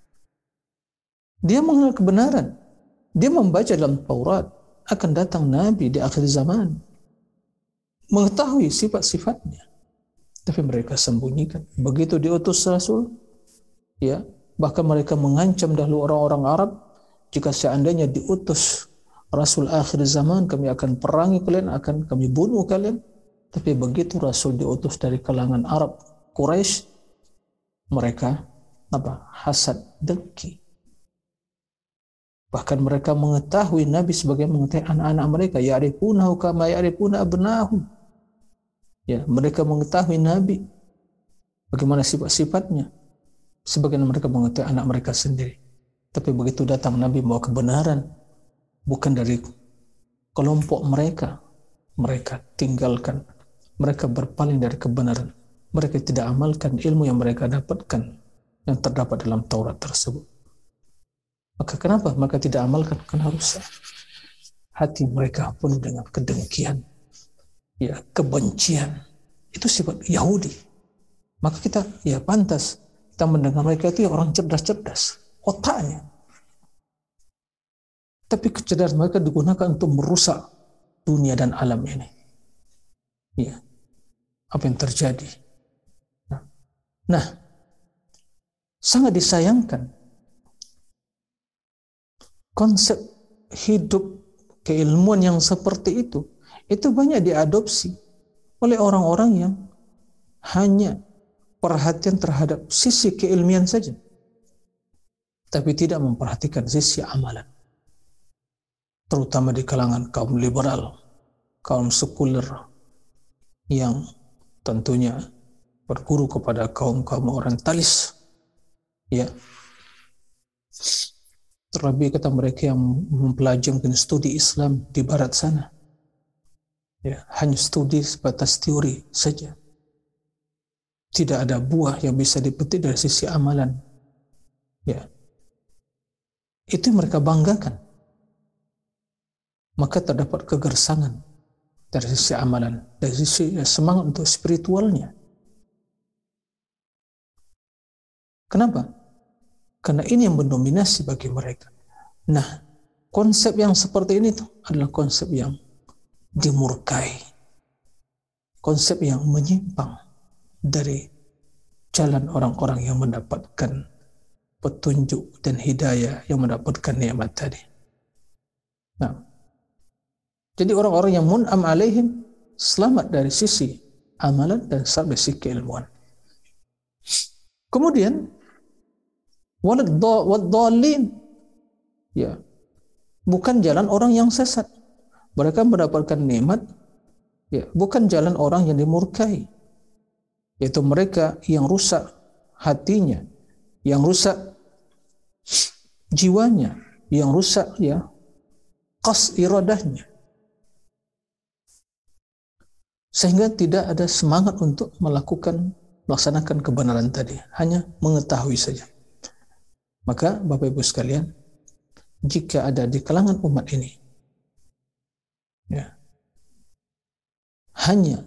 Dia mengenal kebenaran. Dia membaca dalam Taurat akan datang Nabi di akhir zaman. Mengetahui sifat-sifatnya. Tapi mereka sembunyikan. Begitu diutus Rasul, ya Bahkan mereka mengancam dahulu orang-orang Arab, jika seandainya diutus Rasul akhir zaman, kami akan perangi kalian, akan kami bunuh kalian. Tapi begitu Rasul diutus dari kalangan Arab, Quraisy, mereka apa? Hasad, dengki. Bahkan mereka mengetahui Nabi sebagai mengetahui anak-anak mereka. Ya'rifunahu kama ya'rifuna abnahum. Ya, mereka mengetahui Nabi. Bagaimana sifat-sifatnya sebagian mereka mengetahui anak mereka sendiri. Tapi begitu datang Nabi membawa kebenaran, bukan dari kelompok mereka, mereka tinggalkan, mereka berpaling dari kebenaran. Mereka tidak amalkan ilmu yang mereka dapatkan yang terdapat dalam Taurat tersebut. Maka kenapa? Maka tidak amalkan karena rusak. Hati mereka penuh dengan kedengkian, ya kebencian. Itu sifat Yahudi. Maka kita ya pantas kita mendengar mereka itu ya orang cerdas-cerdas. Otaknya. Tapi kecerdasan mereka digunakan untuk merusak dunia dan alam ini. Ya. Apa yang terjadi? Nah, nah sangat disayangkan konsep hidup keilmuan yang seperti itu itu banyak diadopsi oleh orang-orang yang hanya perhatian terhadap sisi keilmian saja, tapi tidak memperhatikan sisi amalan. Terutama di kalangan kaum liberal, kaum sekuler yang tentunya berguru kepada kaum-kaum orientalis. Ya. Terlebih kata mereka yang mempelajari studi Islam di barat sana. Ya, hanya studi sebatas teori saja tidak ada buah yang bisa dipetik dari sisi amalan. Ya. Itu mereka banggakan. Maka terdapat kegersangan dari sisi amalan, dari sisi semangat untuk spiritualnya. Kenapa? Karena ini yang mendominasi bagi mereka. Nah, konsep yang seperti ini tuh adalah konsep yang dimurkai. Konsep yang menyimpang dari jalan orang-orang yang mendapatkan petunjuk dan hidayah yang mendapatkan nikmat tadi. Nah, jadi orang-orang yang mun'am alaihim selamat dari sisi amalan dan sampai sisi keilmuan. Kemudian walad ya bukan jalan orang yang sesat. Mereka mendapatkan nikmat ya bukan jalan orang yang dimurkai. Yaitu mereka yang rusak hatinya, yang rusak jiwanya, yang rusak ya qas iradahnya. Sehingga tidak ada semangat untuk melakukan melaksanakan kebenaran tadi, hanya mengetahui saja. Maka Bapak Ibu sekalian, jika ada di kalangan umat ini ya, hanya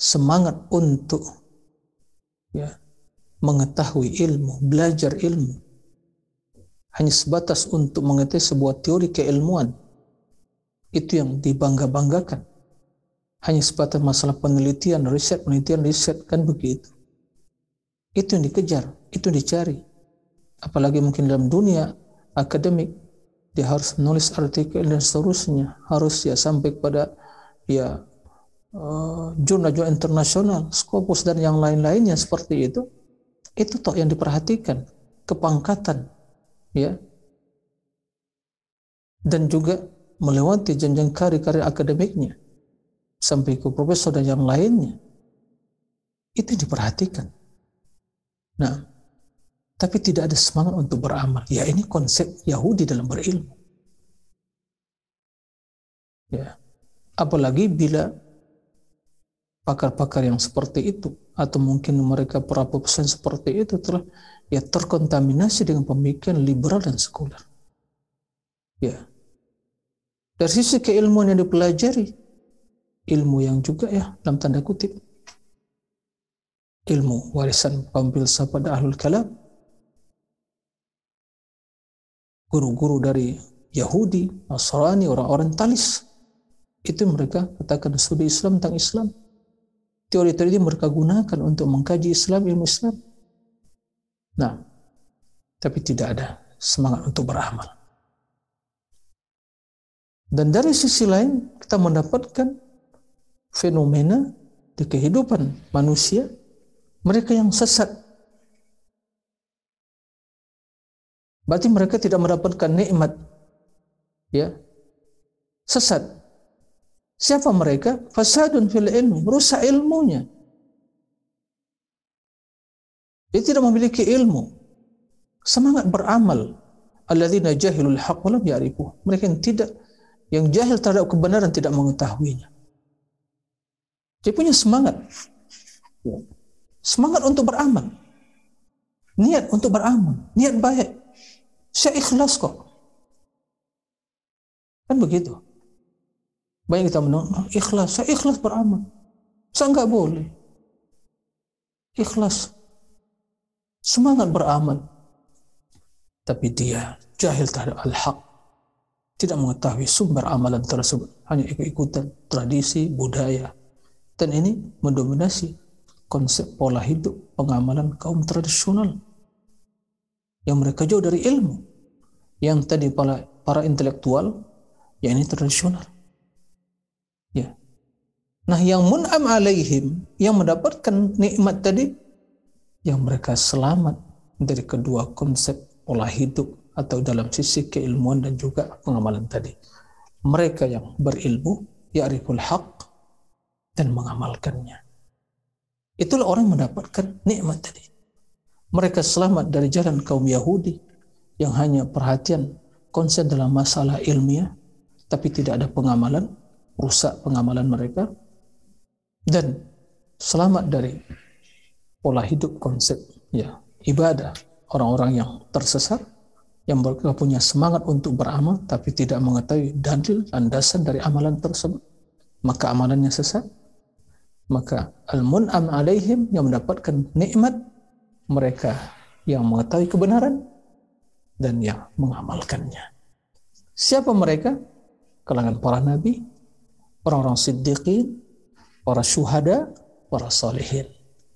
semangat untuk ya mengetahui ilmu, belajar ilmu, hanya sebatas untuk mengetahui sebuah teori keilmuan, itu yang dibangga-banggakan. Hanya sebatas masalah penelitian, riset, penelitian, riset, kan begitu. Itu yang dikejar, itu yang dicari. Apalagi mungkin dalam dunia akademik, dia harus menulis artikel dan seterusnya. Harus ya sampai pada ya uh, jurnal-jurnal internasional, Scopus dan yang lain-lainnya seperti itu. Itu toh yang diperhatikan, kepangkatan, ya. Dan juga melewati jenjang karir-karir akademiknya sampai ke profesor dan yang lainnya. Itu diperhatikan. Nah, tapi tidak ada semangat untuk beramal. Ya ini konsep Yahudi dalam berilmu. Ya. Apalagi bila pakar-pakar yang seperti itu atau mungkin mereka para pesan seperti itu telah ya terkontaminasi dengan pemikiran liberal dan sekuler. Ya. Dari sisi keilmuan yang dipelajari, ilmu yang juga ya dalam tanda kutip ilmu warisan kaum filsafat pada ahlul kalam guru-guru dari Yahudi, Nasrani, orang-orang talis. Itu mereka katakan studi Islam tentang Islam. Teori-teori mereka gunakan untuk mengkaji Islam, ilmu Islam. Nah tapi tidak ada semangat untuk beramal. Dan dari sisi lain kita mendapatkan fenomena di kehidupan manusia. Mereka yang sesat. Berarti mereka tidak mendapatkan nikmat. Ya. Sesat. Siapa mereka? Fasadun fil ilmi, rusak ilmunya. Dia tidak memiliki ilmu. Semangat beramal. Alladzina jahilul haqq lam ya'rifuh. Mereka yang tidak yang jahil terhadap kebenaran tidak mengetahuinya. Dia punya semangat. Semangat untuk beramal. Niat untuk beramal. Niat baik. Saya ikhlas kok. Kan begitu. Banyak kita menolak, ikhlas. Saya ikhlas beramal. Saya enggak boleh. Ikhlas. Semangat beramal. Tapi dia jahil terhadap al-haq. Tidak mengetahui sumber amalan tersebut. Hanya ikut-ikutan tradisi, budaya. Dan ini mendominasi konsep pola hidup pengamalan kaum tradisional yang mereka jauh dari ilmu. Yang tadi para para intelektual yang ini tradisional. Ya. Nah yang mun'am alaihim yang mendapatkan nikmat tadi yang mereka selamat dari kedua konsep pola hidup atau dalam sisi keilmuan dan juga pengamalan tadi. Mereka yang berilmu ya'riful haq dan mengamalkannya. Itulah orang mendapatkan nikmat tadi. Mereka selamat dari jalan kaum Yahudi yang hanya perhatian konsen dalam masalah ilmiah, tapi tidak ada pengamalan, rusak pengamalan mereka, dan selamat dari pola hidup konsep ya ibadah. Orang-orang yang tersesat yang mereka punya semangat untuk beramal tapi tidak mengetahui dalil landasan dari amalan tersebut. Maka amalannya sesat. Maka al-mun'am alaihim yang mendapatkan nikmat mereka yang mengetahui kebenaran dan yang mengamalkannya. Siapa mereka? Kalangan para nabi, orang-orang siddiqin, para syuhada, para salihin.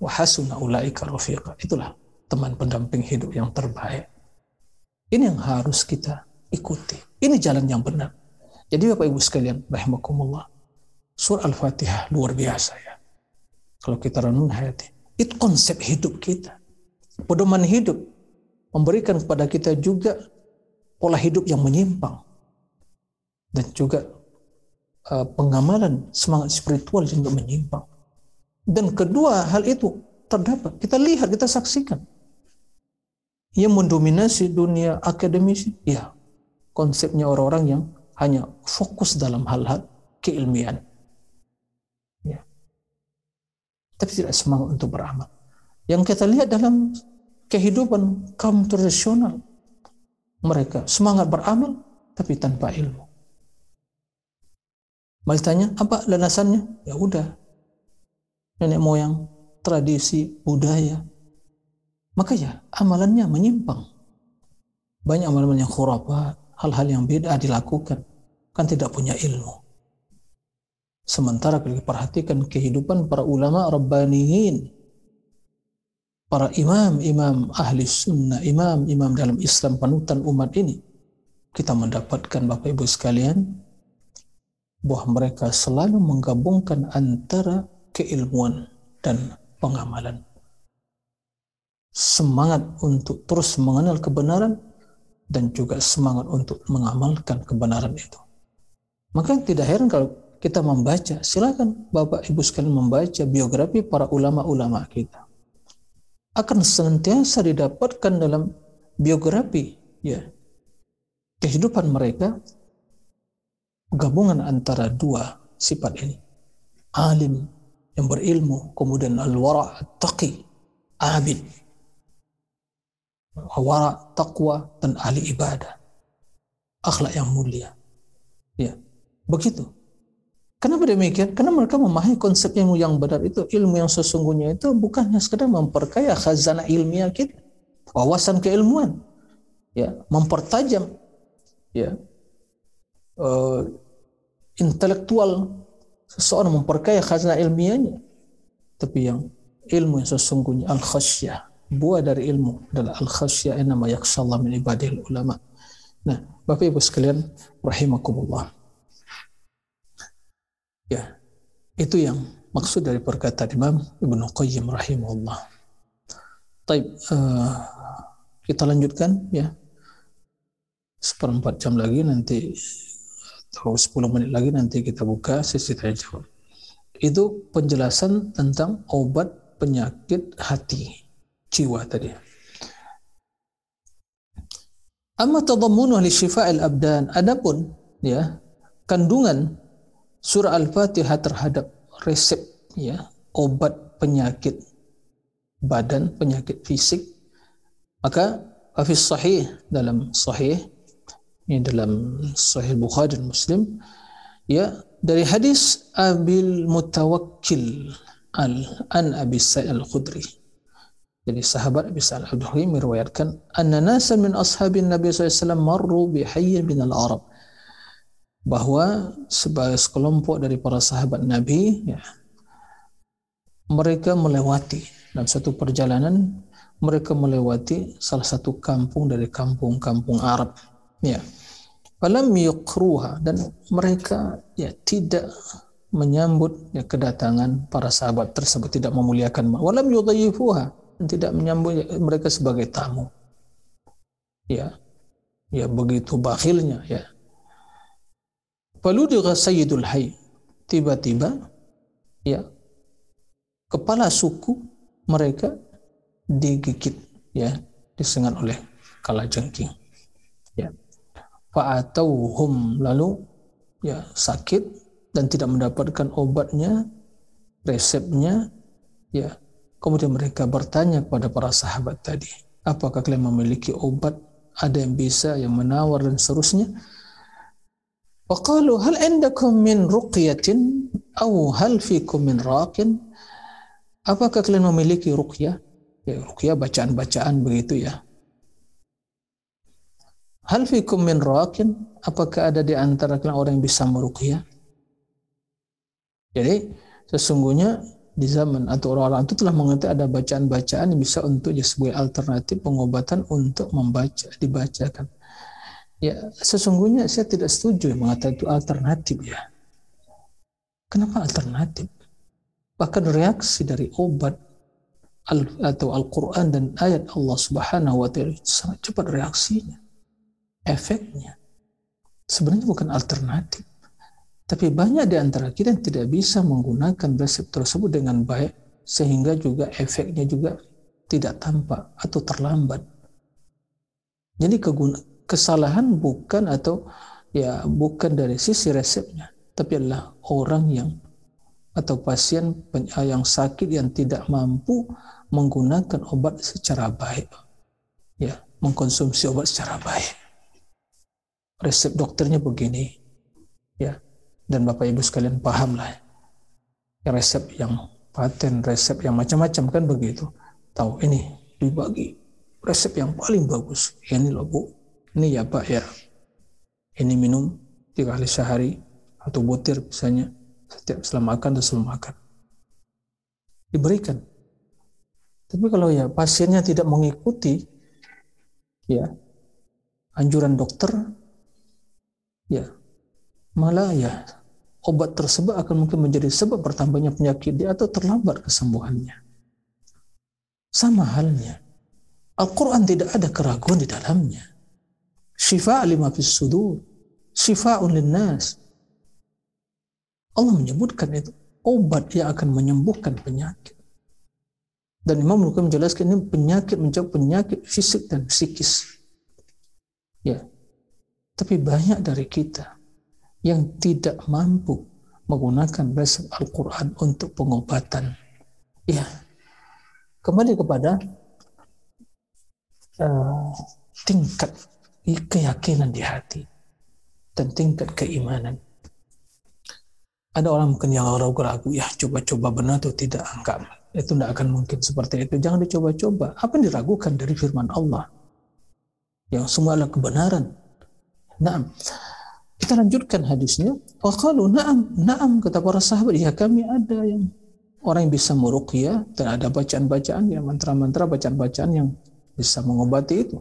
wa hasuna ulaika rafiqa. Itulah teman pendamping hidup yang terbaik. Ini yang harus kita ikuti. Ini jalan yang benar. Jadi Bapak Ibu sekalian, rahimakumullah. Surah Al-Fatihah luar biasa ya. Kalau kita renung hayati. Itu konsep hidup kita. Pedoman hidup. Memberikan kepada kita juga pola hidup yang menyimpang. Dan juga uh, pengamalan semangat spiritual juga menyimpang. Dan kedua hal itu terdapat. Kita lihat, kita saksikan. Yang mendominasi dunia akademisi, ya konsepnya orang-orang yang hanya fokus dalam hal-hal keilmian. Ya. Tapi tidak semangat untuk beramal. Yang kita lihat dalam kehidupan kaum tradisional, mereka semangat beramal tapi tanpa ilmu. Mari tanya, apa landasannya? Ya udah, nenek moyang, tradisi, budaya. Maka ya amalannya menyimpang. Banyak amalan yang khurafat, hal-hal yang beda dilakukan. Kan tidak punya ilmu. Sementara kalau perhatikan kehidupan para ulama Rabbaniyin, para imam-imam ahli sunnah, imam-imam dalam Islam panutan umat ini, kita mendapatkan Bapak Ibu sekalian, bahwa mereka selalu menggabungkan antara keilmuan dan pengamalan. Semangat untuk terus mengenal kebenaran dan juga semangat untuk mengamalkan kebenaran itu. Maka tidak heran kalau kita membaca, silakan Bapak Ibu sekalian membaca biografi para ulama-ulama kita. Akan senantiasa didapatkan dalam biografi ya kehidupan mereka gabungan antara dua sifat ini. Alim yang berilmu, kemudian al-wara' taqi, abid. Wara' taqwa dan ahli ibadah. Akhlak yang mulia. Ya, begitu. Kenapa demikian? Karena mereka memahami konsep ilmu yang benar itu, ilmu yang sesungguhnya itu bukannya sekedar memperkaya khazanah ilmiah kita, wawasan keilmuan, ya, mempertajam, ya, uh, intelektual. Seseorang memperkaya khazanah ilmiahnya. Tapi yang ilmu yang sesungguhnya al khasyah buah dari ilmu adalah al khasyah nama yakshallah min ibadil ulama. Nah Bapak Ibu sekalian rahimakumullah ya itu yang maksud dari perkataan Imam Ibnu Qayyim rahimahullah Taib, uh, kita lanjutkan ya seperempat jam lagi nanti atau 10 menit lagi nanti kita buka sesi tanya jawab. Itu penjelasan tentang obat penyakit hati, jiwa tadi. Amma tadammunuh li syifa'il abdan. Adapun ya, kandungan surah Al-Fatihah terhadap resep ya, obat penyakit badan, penyakit fisik, maka Hafiz sahih dalam sahih ini dalam Sahih Bukhari dan Muslim ya dari hadis Abil Mutawakkil al an Abi Sa'id al-Khudri. Jadi sahabat Abi Sa'id al-Khudri meriwayatkan anna nasan min ashabin Nabi SAW marru bi hayyin bin al-Arab bahwa sebagai sekelompok dari para sahabat Nabi ya, mereka melewati dalam satu perjalanan mereka melewati salah satu kampung dari kampung-kampung Arab ya. Yuqruha dan mereka ya tidak menyambut ya, kedatangan para sahabat tersebut tidak memuliakan walam yudayyifuha dan tidak menyambut ya, mereka sebagai tamu ya. Ya begitu bakhilnya ya Faludugha Sayyidul Hayy. Tiba-tiba ya kepala suku mereka digigit ya disengat oleh kalajengking ya. Fa'atauhum lalu ya sakit dan tidak mendapatkan obatnya resepnya ya. Kemudian mereka bertanya kepada para sahabat tadi apakah kalian memiliki obat? Ada yang bisa yang menawar dan seterusnya Waqalu hal indakum min ruqyatin aw hal fikum min raqin apakah kalian memiliki ruqyah ya ruqyah bacaan-bacaan begitu ya Hal fikum min raqin? Apakah ada di antara kalian orang yang bisa meruqyah? Jadi sesungguhnya di zaman atau orang-orang itu telah mengerti ada bacaan-bacaan yang bisa untuk sebagai alternatif pengobatan untuk membaca dibacakan. Ya sesungguhnya saya tidak setuju mengatakan itu alternatif ya. Kenapa alternatif? Bahkan reaksi dari obat atau Al-Quran dan ayat Allah Subhanahu wa Ta'ala sangat cepat reaksinya, efeknya. Sebenarnya bukan alternatif tapi banyak di antara kita yang tidak bisa menggunakan resep tersebut dengan baik sehingga juga efeknya juga tidak tampak atau terlambat. Jadi kesalahan bukan atau ya bukan dari sisi resepnya, tapi adalah orang yang atau pasien yang sakit yang tidak mampu menggunakan obat secara baik. Ya, mengkonsumsi obat secara baik. Resep dokternya begini. Ya, dan Bapak Ibu sekalian pahamlah resep yang paten, resep yang macam-macam kan begitu. Tahu ini dibagi resep yang paling bagus. Ini loh Bu, ini ya Pak ya. Ini minum tiga kali sehari atau butir misalnya setiap setelah makan dan sebelum makan. Diberikan. Tapi kalau ya pasiennya tidak mengikuti ya anjuran dokter ya malah ya obat tersebut akan mungkin menjadi sebab bertambahnya penyakit dia atau terlambat kesembuhannya. Sama halnya, Al-Quran tidak ada keraguan di dalamnya. Syifa' lima fis sudur, syifa'un linnas. Allah menyebutkan itu obat yang akan menyembuhkan penyakit. Dan Imam Bukhari menjelaskan ini penyakit menjawab penyakit fisik dan psikis. Ya. Tapi banyak dari kita yang tidak mampu menggunakan resep Al-Quran untuk pengobatan. Ya, kembali kepada uh, tingkat keyakinan di hati dan tingkat keimanan. Ada orang mungkin yang ragu-ragu, ya coba-coba benar atau tidak, enggak. Itu tidak akan mungkin seperti itu. Jangan dicoba-coba. Apa yang diragukan dari firman Allah? Yang semua adalah kebenaran. Nah, kita lanjutkan hadisnya. Waqalu na'am, na'am kata para sahabat, ya kami ada yang orang yang bisa meruqyah dan ada bacaan-bacaan ya mantra-mantra bacaan-bacaan yang bisa mengobati itu.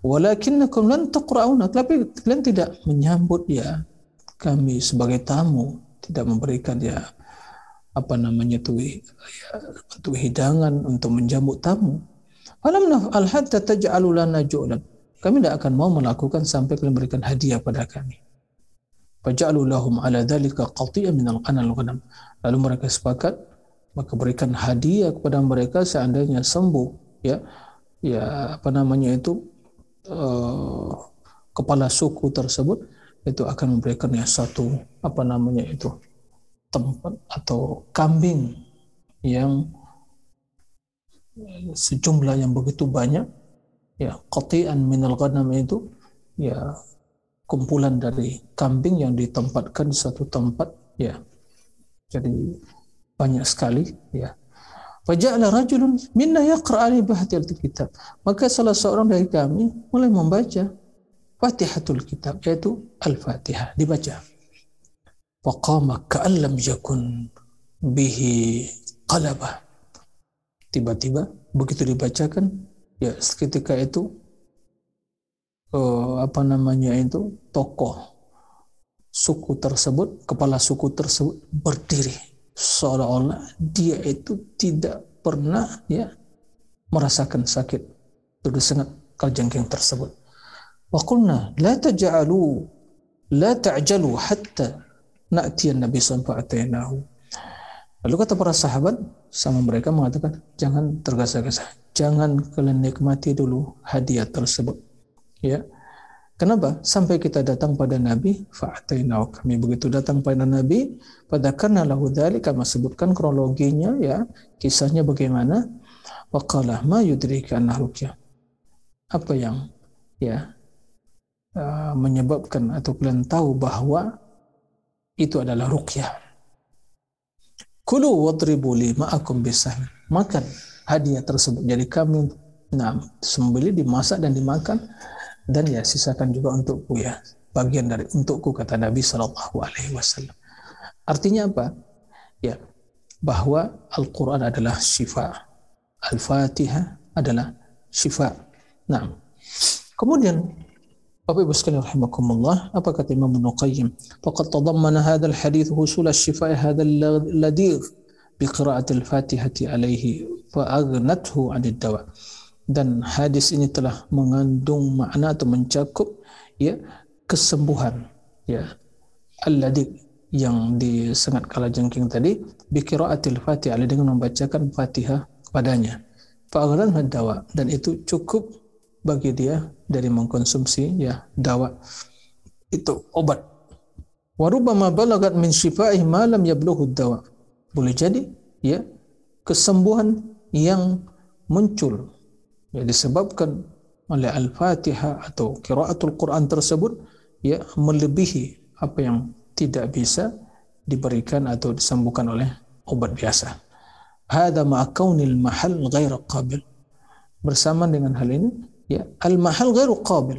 Walakinnakum lan taqra'una, tapi kalian tidak menyambut ya kami sebagai tamu, tidak memberikan ya apa namanya itu ya, untuk hidangan untuk menjamu tamu. Alam naf'al hatta taj'alu lana ju'lan. Kami tidak akan mau melakukan sampai kalian berikan hadiah pada kami. Faja'alu lahum ala dhalika qati'an min al-qanal ghanam. Lalu mereka sepakat maka berikan hadiah kepada mereka seandainya sembuh ya ya apa namanya itu uh, kepala suku tersebut itu akan memberikan ya satu apa namanya itu tempat atau kambing yang sejumlah yang begitu banyak ya qati'an minal ghanam itu ya kumpulan dari kambing yang ditempatkan di satu tempat ya. Jadi banyak sekali ya Faja'ala rajulun minna yaqra ali bahtil kitab. Maka salah seorang dari kami mulai membaca Fatihatul kitab yaitu Al-Fatihah. Dibaca. Faqama ka'an lam yakun bihi qalaba. Tiba-tiba begitu dibacakan ya seketika itu uh, apa namanya itu tokoh suku tersebut, kepala suku tersebut berdiri seolah-olah dia itu tidak pernah ya merasakan sakit tersengat kalajengking tersebut. Wa qulna la taj'alu la ta'jalu hatta na'tiyan Nabi sallallahu Lalu kata para sahabat sama mereka mengatakan jangan tergesa-gesa, jangan kalian nikmati dulu hadiah tersebut Ya. Kenapa? Sampai kita datang pada Nabi, fa'atainau kami begitu datang pada Nabi, pada karena lahu dzalik kami sebutkan kronologinya ya, kisahnya bagaimana? Waqala ma yudrika. Apa yang ya uh, menyebabkan atau kalian tahu bahwa itu adalah ruqyah. Kulu wadribu li ma'akum bisah. Makan hadiah tersebut. Jadi kami nah, sembeli dimasak dan dimakan dan ya sisakan juga untukku ya bagian dari untukku kata Nabi Shallallahu Alaihi Wasallam. Artinya apa? Ya bahwa Al-Quran adalah syifa. Al-Fatihah adalah syifa. Nah, kemudian Bapak Ibu sekalian rahimakumullah, apa kata Imam Ibnu Qayyim? Faqad tadammana hadzal hadits husul asy-syifa' hadzal ladhigh bi qira'ati al-Fatihati alaihi fa aghnathu 'anid dawa. Dan hadis ini telah mengandung makna atau mencakup ya kesembuhan ya alladhi yang disengat kala jengking tadi bi qira'atil Fatihah dengan membacakan Fatihah padanya. Fa aghnathu dawa dan itu cukup bagi dia dari mengkonsumsi ya dawa itu obat. Warubama balagat min syifa'ih ma lam yablughu dawa. Boleh jadi ya kesembuhan yang muncul ya disebabkan oleh Al-Fatihah atau qiraatul Quran tersebut ya melebihi apa yang tidak bisa diberikan atau disembuhkan oleh obat biasa. Hada ma'akaunil mahal ghair qabil. Bersama dengan hal ini, ya al mahal ghairu qabil.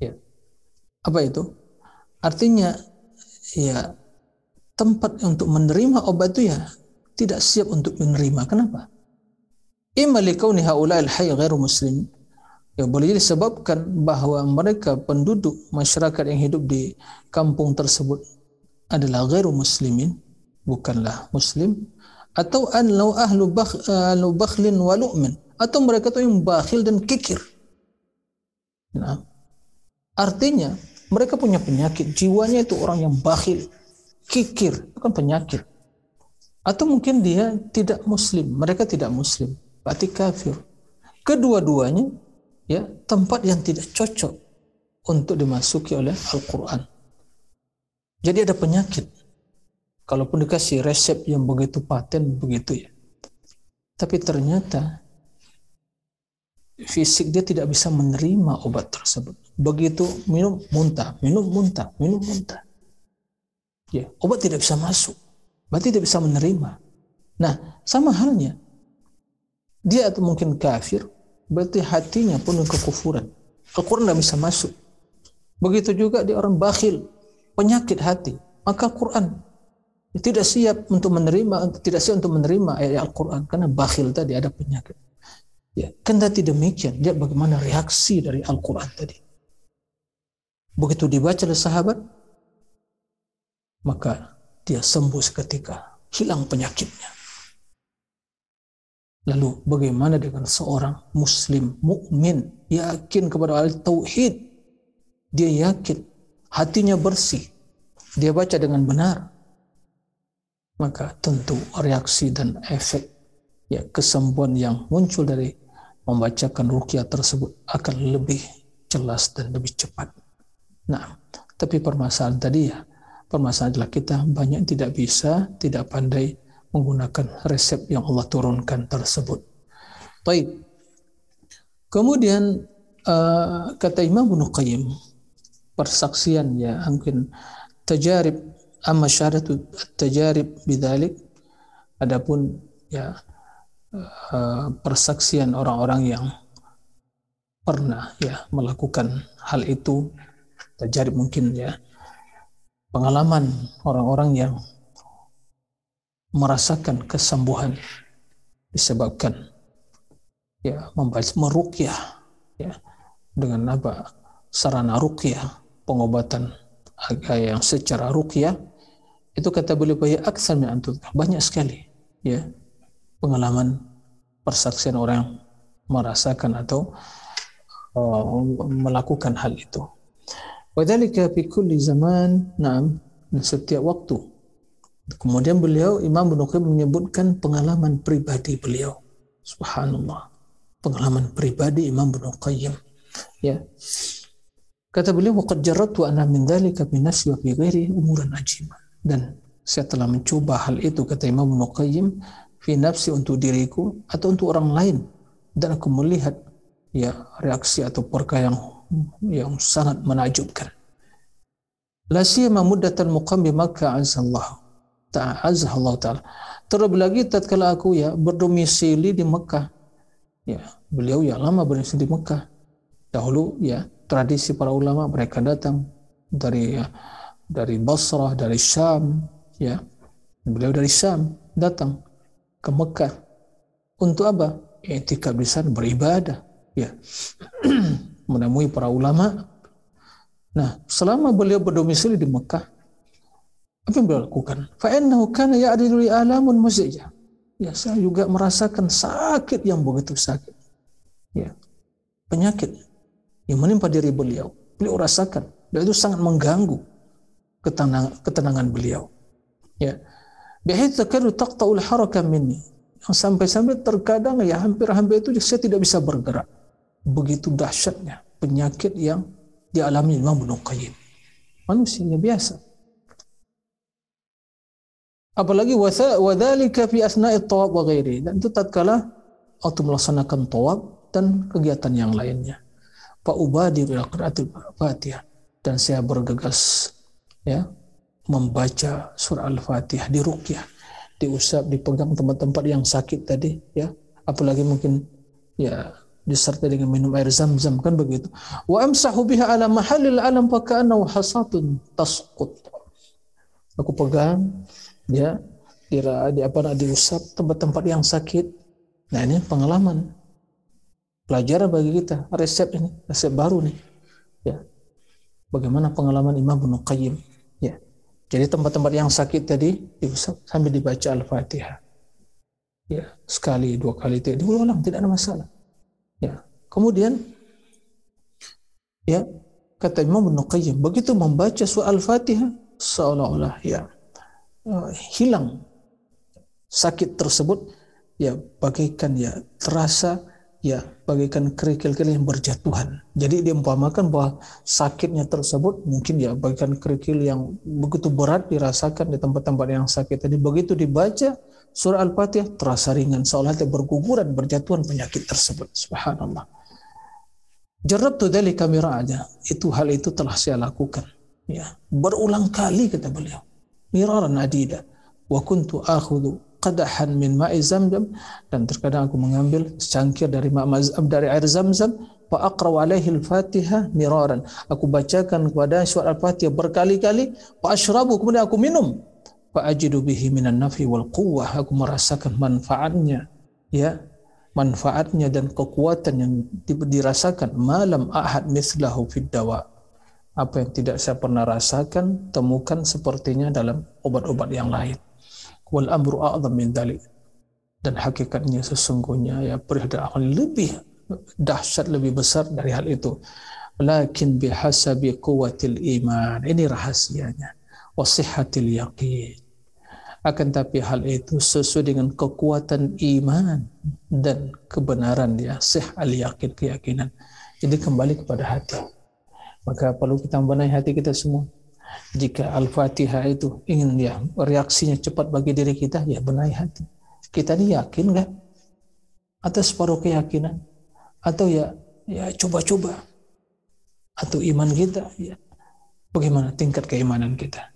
Ya. Apa itu? Artinya ya tempat untuk menerima obat itu ya tidak siap untuk menerima. Kenapa imma likauni haula al hayy ghairu muslim ya boleh jadi disebabkan bahwa mereka penduduk masyarakat yang hidup di kampung tersebut adalah ghairu muslimin bukanlah muslim atau an lau ahlu bakh, bakhlin wa atau mereka itu yang bakhil dan kikir. Nah, artinya mereka punya penyakit jiwanya itu orang yang bakhil, kikir, itu kan penyakit. Atau mungkin dia tidak muslim, mereka tidak muslim, berarti kafir. Kedua-duanya ya tempat yang tidak cocok untuk dimasuki oleh Al-Qur'an. Jadi ada penyakit. Kalaupun dikasih resep yang begitu paten begitu ya. Tapi ternyata fisik dia tidak bisa menerima obat tersebut. Begitu minum muntah, minum muntah, minum muntah. Ya, obat tidak bisa masuk. Berarti tidak bisa menerima. Nah, sama halnya. Dia mungkin kafir, berarti hatinya penuh kekufuran. Al-Quran tidak bisa masuk. Begitu juga dia orang bakhil, penyakit hati. Maka Al-Quran tidak siap untuk menerima, tidak siap untuk menerima ayat Al-Quran karena bakhil tadi ada penyakit. Ya, kendati demikian, lihat bagaimana reaksi dari Al-Quran tadi. Begitu dibaca oleh sahabat, maka dia sembuh seketika, hilang penyakitnya. Lalu bagaimana dengan seorang muslim mukmin yakin kepada al-tauhid? Dia yakin, hatinya bersih. Dia baca dengan benar. Maka tentu reaksi dan efek ya kesembuhan yang muncul dari membacakan rukyah tersebut akan lebih jelas dan lebih cepat. Nah, tapi permasalahan tadi ya, permasalahan adalah kita banyak tidak bisa, tidak pandai menggunakan resep yang Allah turunkan tersebut. Baik. Kemudian uh, kata Imam Ibnu Qayyim persaksian ya mungkin tajarib amma syaratu tajarib bidzalik adapun ya Eh, persaksian orang-orang yang pernah ya melakukan hal itu terjadi mungkin ya pengalaman orang-orang yang merasakan kesembuhan disebabkan ya membaca merukyah ya dengan apa sarana rukyah pengobatan yang secara rukyah itu kata beliau bahwa aksar banyak sekali ya pengalaman persaksian orang yang merasakan atau uh, melakukan hal itu. Wadhalika fi kulli zaman, na'am, setiap waktu. Kemudian beliau Imam Qayyim menyebutkan pengalaman pribadi beliau. Subhanallah. Pengalaman pribadi Imam Ibnu. Ya. Kata beliau, "Waqad jarratu ana min dzalika bi nafsi wa fi ghairi umuran ajima." Dan saya telah mencoba hal itu kata Imam Ibnu Qayyim fi nafsi untuk diriku atau untuk orang lain dan aku melihat ya reaksi atau perkara yang yang sangat menakjubkan. La siyama muddatan muqam bi Makkah azallahu ta'ala. Terlebih lagi tatkala aku ya berdomisili di Mekah. Ya, beliau ya lama berdomisili di Mekah. Dahulu ya tradisi para ulama mereka datang dari ya, dari Basrah, dari Syam, ya Beliau dari Syam datang ke Mekah untuk apa? Etika di sana beribadah, ya. Menemui para ulama. Nah, selama beliau berdomisili di Mekah, apa yang beliau lakukan? Fa'innahu kana ya'dilu alamun muzijah. Ya, saya juga merasakan sakit yang begitu sakit. Ya. Penyakit yang menimpa diri beliau. Beliau rasakan. Dan itu sangat mengganggu ketenang, ketenangan beliau. Ya. Bihait takadu taqta'ul haraka minni. Yang sampai-sampai terkadang ya hampir-hampir itu saya tidak bisa bergerak. Begitu dahsyatnya penyakit yang dialami Imam Ibnu Qayyim. Manusia biasa. Apalagi wadzalika fi asna'i tawab wa ghairi. Dan itu tatkala waktu melaksanakan tawab dan kegiatan yang lainnya. Pak Ubadi qiraatil Fatihah dan saya bergegas ya membaca surah Al-Fatihah di rukyah, diusap, dipegang tempat-tempat yang sakit tadi, ya. Apalagi mungkin ya disertai dengan minum air zam-zam kan begitu. Wa amsahu biha ala mahallil alam fa hasatun tasqut. Aku pegang ya di, di apa diusap tempat-tempat yang sakit. Nah ini pengalaman pelajaran bagi kita resep ini resep baru nih ya bagaimana pengalaman Imam Ibnu Qayyim ya jadi tempat-tempat yang sakit tadi diusap sambil dibaca Al-Fatihah. Ya, sekali, dua kali itu diulang tidak ada masalah. Ya. Kemudian ya kata Imam Ibnu Qayyim begitu membaca surah Al-Fatihah seolah-olah ya uh, hilang sakit tersebut ya bagaikan ya terasa ya bagaikan kerikil-kerikil yang berjatuhan. Jadi dia umpamakan bahwa sakitnya tersebut mungkin ya bagaikan kerikil yang begitu berat dirasakan di tempat-tempat yang sakit tadi. Begitu dibaca surah Al-Fatihah terasa ringan seolah berguguran berjatuhan penyakit tersebut. Subhanallah. Jarabtu dzalika aja Itu hal itu telah saya lakukan. Ya, berulang kali kata beliau. Miraran adida. Wa kuntu akhudhu qadahan min ma'i zamzam. Dan terkadang aku mengambil secangkir dari dari air zamzam. Fa aqra alaihi al-fatihah miraran. Aku bacakan kepada surat al-fatihah berkali-kali. Fa ashrabu kemudian aku minum. Fa ajidu bihi minan nafi wal quwwah. Aku merasakan manfaatnya ya. Manfaatnya dan kekuatan yang dirasakan. Malam ahad mislahu fid dawa apa yang tidak saya pernah rasakan temukan sepertinya dalam obat-obat yang lain. Wal amru min dalik dan hakikatnya sesungguhnya ya perihal lebih dahsyat lebih besar dari hal itu. Lakin bihasabi quwwatil iman. Ini rahasianya. Wasihatil yaqin. Akan tapi hal itu sesuai dengan kekuatan iman dan kebenaran ya sih al yakin keyakinan. Jadi kembali kepada hati maka perlu kita membenahi hati kita semua jika Al-Fatihah itu ingin ya reaksinya cepat bagi diri kita, ya benahi hati. Kita ini yakin nggak? Atau separuh keyakinan? Atau ya ya coba-coba? Atau iman kita? Ya bagaimana tingkat keimanan kita?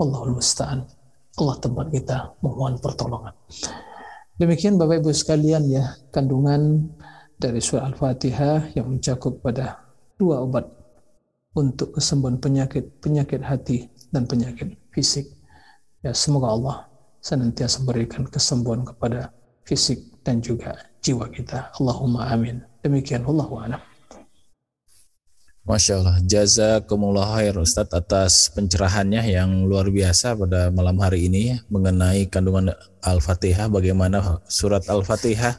Allahul Musta'an. Allah tempat kita mohon pertolongan. Demikian Bapak Ibu sekalian ya kandungan dari surah Al-Fatihah yang mencakup pada dua obat untuk kesembuhan penyakit penyakit hati dan penyakit fisik. Ya semoga Allah senantiasa berikan kesembuhan kepada fisik dan juga jiwa kita. Allahumma amin. Demikian Allah a'lam. Masya Allah, jazakumullah khair Ustaz atas pencerahannya yang luar biasa pada malam hari ini mengenai kandungan Al-Fatihah, bagaimana surat Al-Fatihah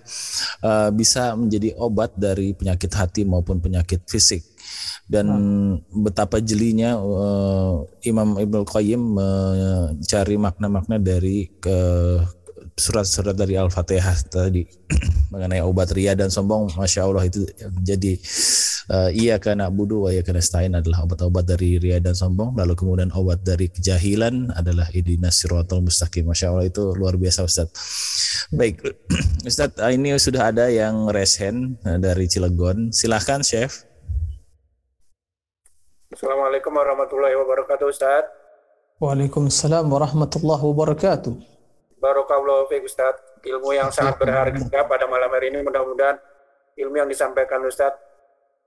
uh, bisa menjadi obat dari penyakit hati maupun penyakit fisik dan hmm. betapa jelinya uh, Imam Ibnu Qayyim mencari makna-makna dari ke surat-surat dari Al-Fatihah tadi mengenai obat ria dan sombong. Masya Allah itu jadi uh, iya karena budu wa iya karena stain adalah obat-obat dari ria dan sombong. Lalu kemudian obat dari kejahilan adalah idinas siratal mustaqim. Masya Allah itu luar biasa Ustaz. Baik Ustaz ini sudah ada yang resen dari Cilegon. Silahkan Chef Assalamualaikum warahmatullahi wabarakatuh Ustaz. Waalaikumsalam warahmatullahi wabarakatuh. Barakallahu fiik Ustaz. Ilmu yang sangat berharga pada malam hari ini mudah-mudahan ilmu yang disampaikan Ustaz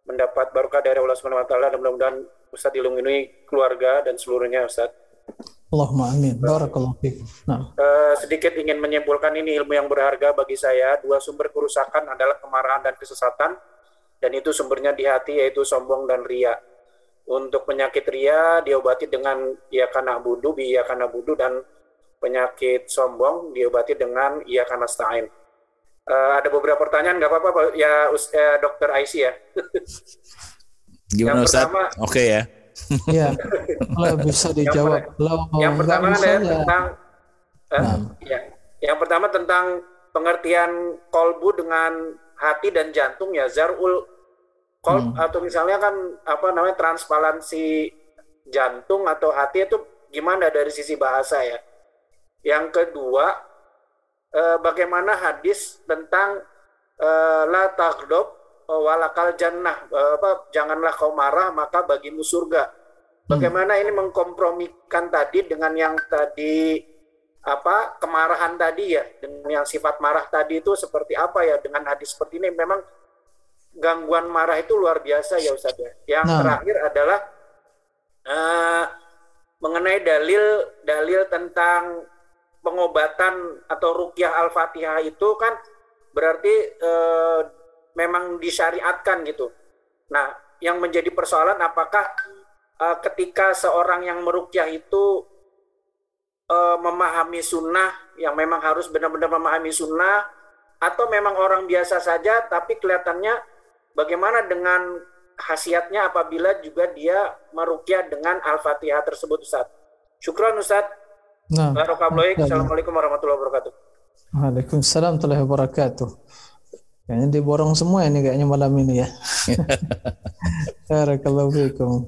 mendapat barokah dari Allah Subhanahu wa taala dan mudah-mudahan Ustaz dilindungi keluarga dan seluruhnya Ustaz. Allahumma amin. Barakallahu fiik. Nah, Eh, sedikit ingin menyimpulkan ini ilmu yang berharga bagi saya. Dua sumber kerusakan adalah kemarahan dan kesesatan, dan itu sumbernya di hati yaitu sombong dan ria. Untuk penyakit ria diobati dengan ia karena budu, ia karena budu, dan penyakit sombong diobati dengan ia karena stain. Eh, ada beberapa pertanyaan, nggak apa-apa Pak. ya Us- eh, Dokter Aisy ya. Gimana Yang Ustaz? pertama- Oke ya. ya, kalau bisa dijawab. Kalau yang nggak pertama bisa ya, tentang eh, Nah. ya. Yang pertama tentang pengertian kolbu dengan hati dan jantung ya zarul kolb Hmm. atau misalnya kan apa namanya transparansi jantung atau hati itu gimana dari sisi bahasa ya. Yang kedua eh, bagaimana hadis tentang eh, la tagdob walakal jannah Eh, apa janganlah kau marah maka bagimu surga. Bagaimana ini mengkompromikan tadi dengan yang tadi apa kemarahan tadi ya dengan yang sifat marah tadi itu seperti apa ya dengan hadis seperti ini memang gangguan marah itu luar biasa ya Ustaz ya. Yang Nah. terakhir adalah eh, mengenai dalil dalil tentang pengobatan atau rukyah al-fatihah itu kan berarti eh, memang disyariatkan gitu. Nah, yang menjadi persoalan apakah eh, ketika seorang yang merukyah itu eh, memahami sunnah, yang memang harus benar-benar memahami sunnah, atau memang orang biasa saja, tapi kelihatannya bagaimana dengan khasiatnya apabila juga dia merukyah dengan al-fatihah tersebut, Ustaz. Syukran Ustaz. nah, Barakallahu fiik. Baik. Assalamualaikum warahmatullahi wabarakatuh. Waalaikumsalam warahmatullahi wabarakatuh. Kayaknya diborong semua ini kayaknya malam ini ya. Barakallahu fiikum.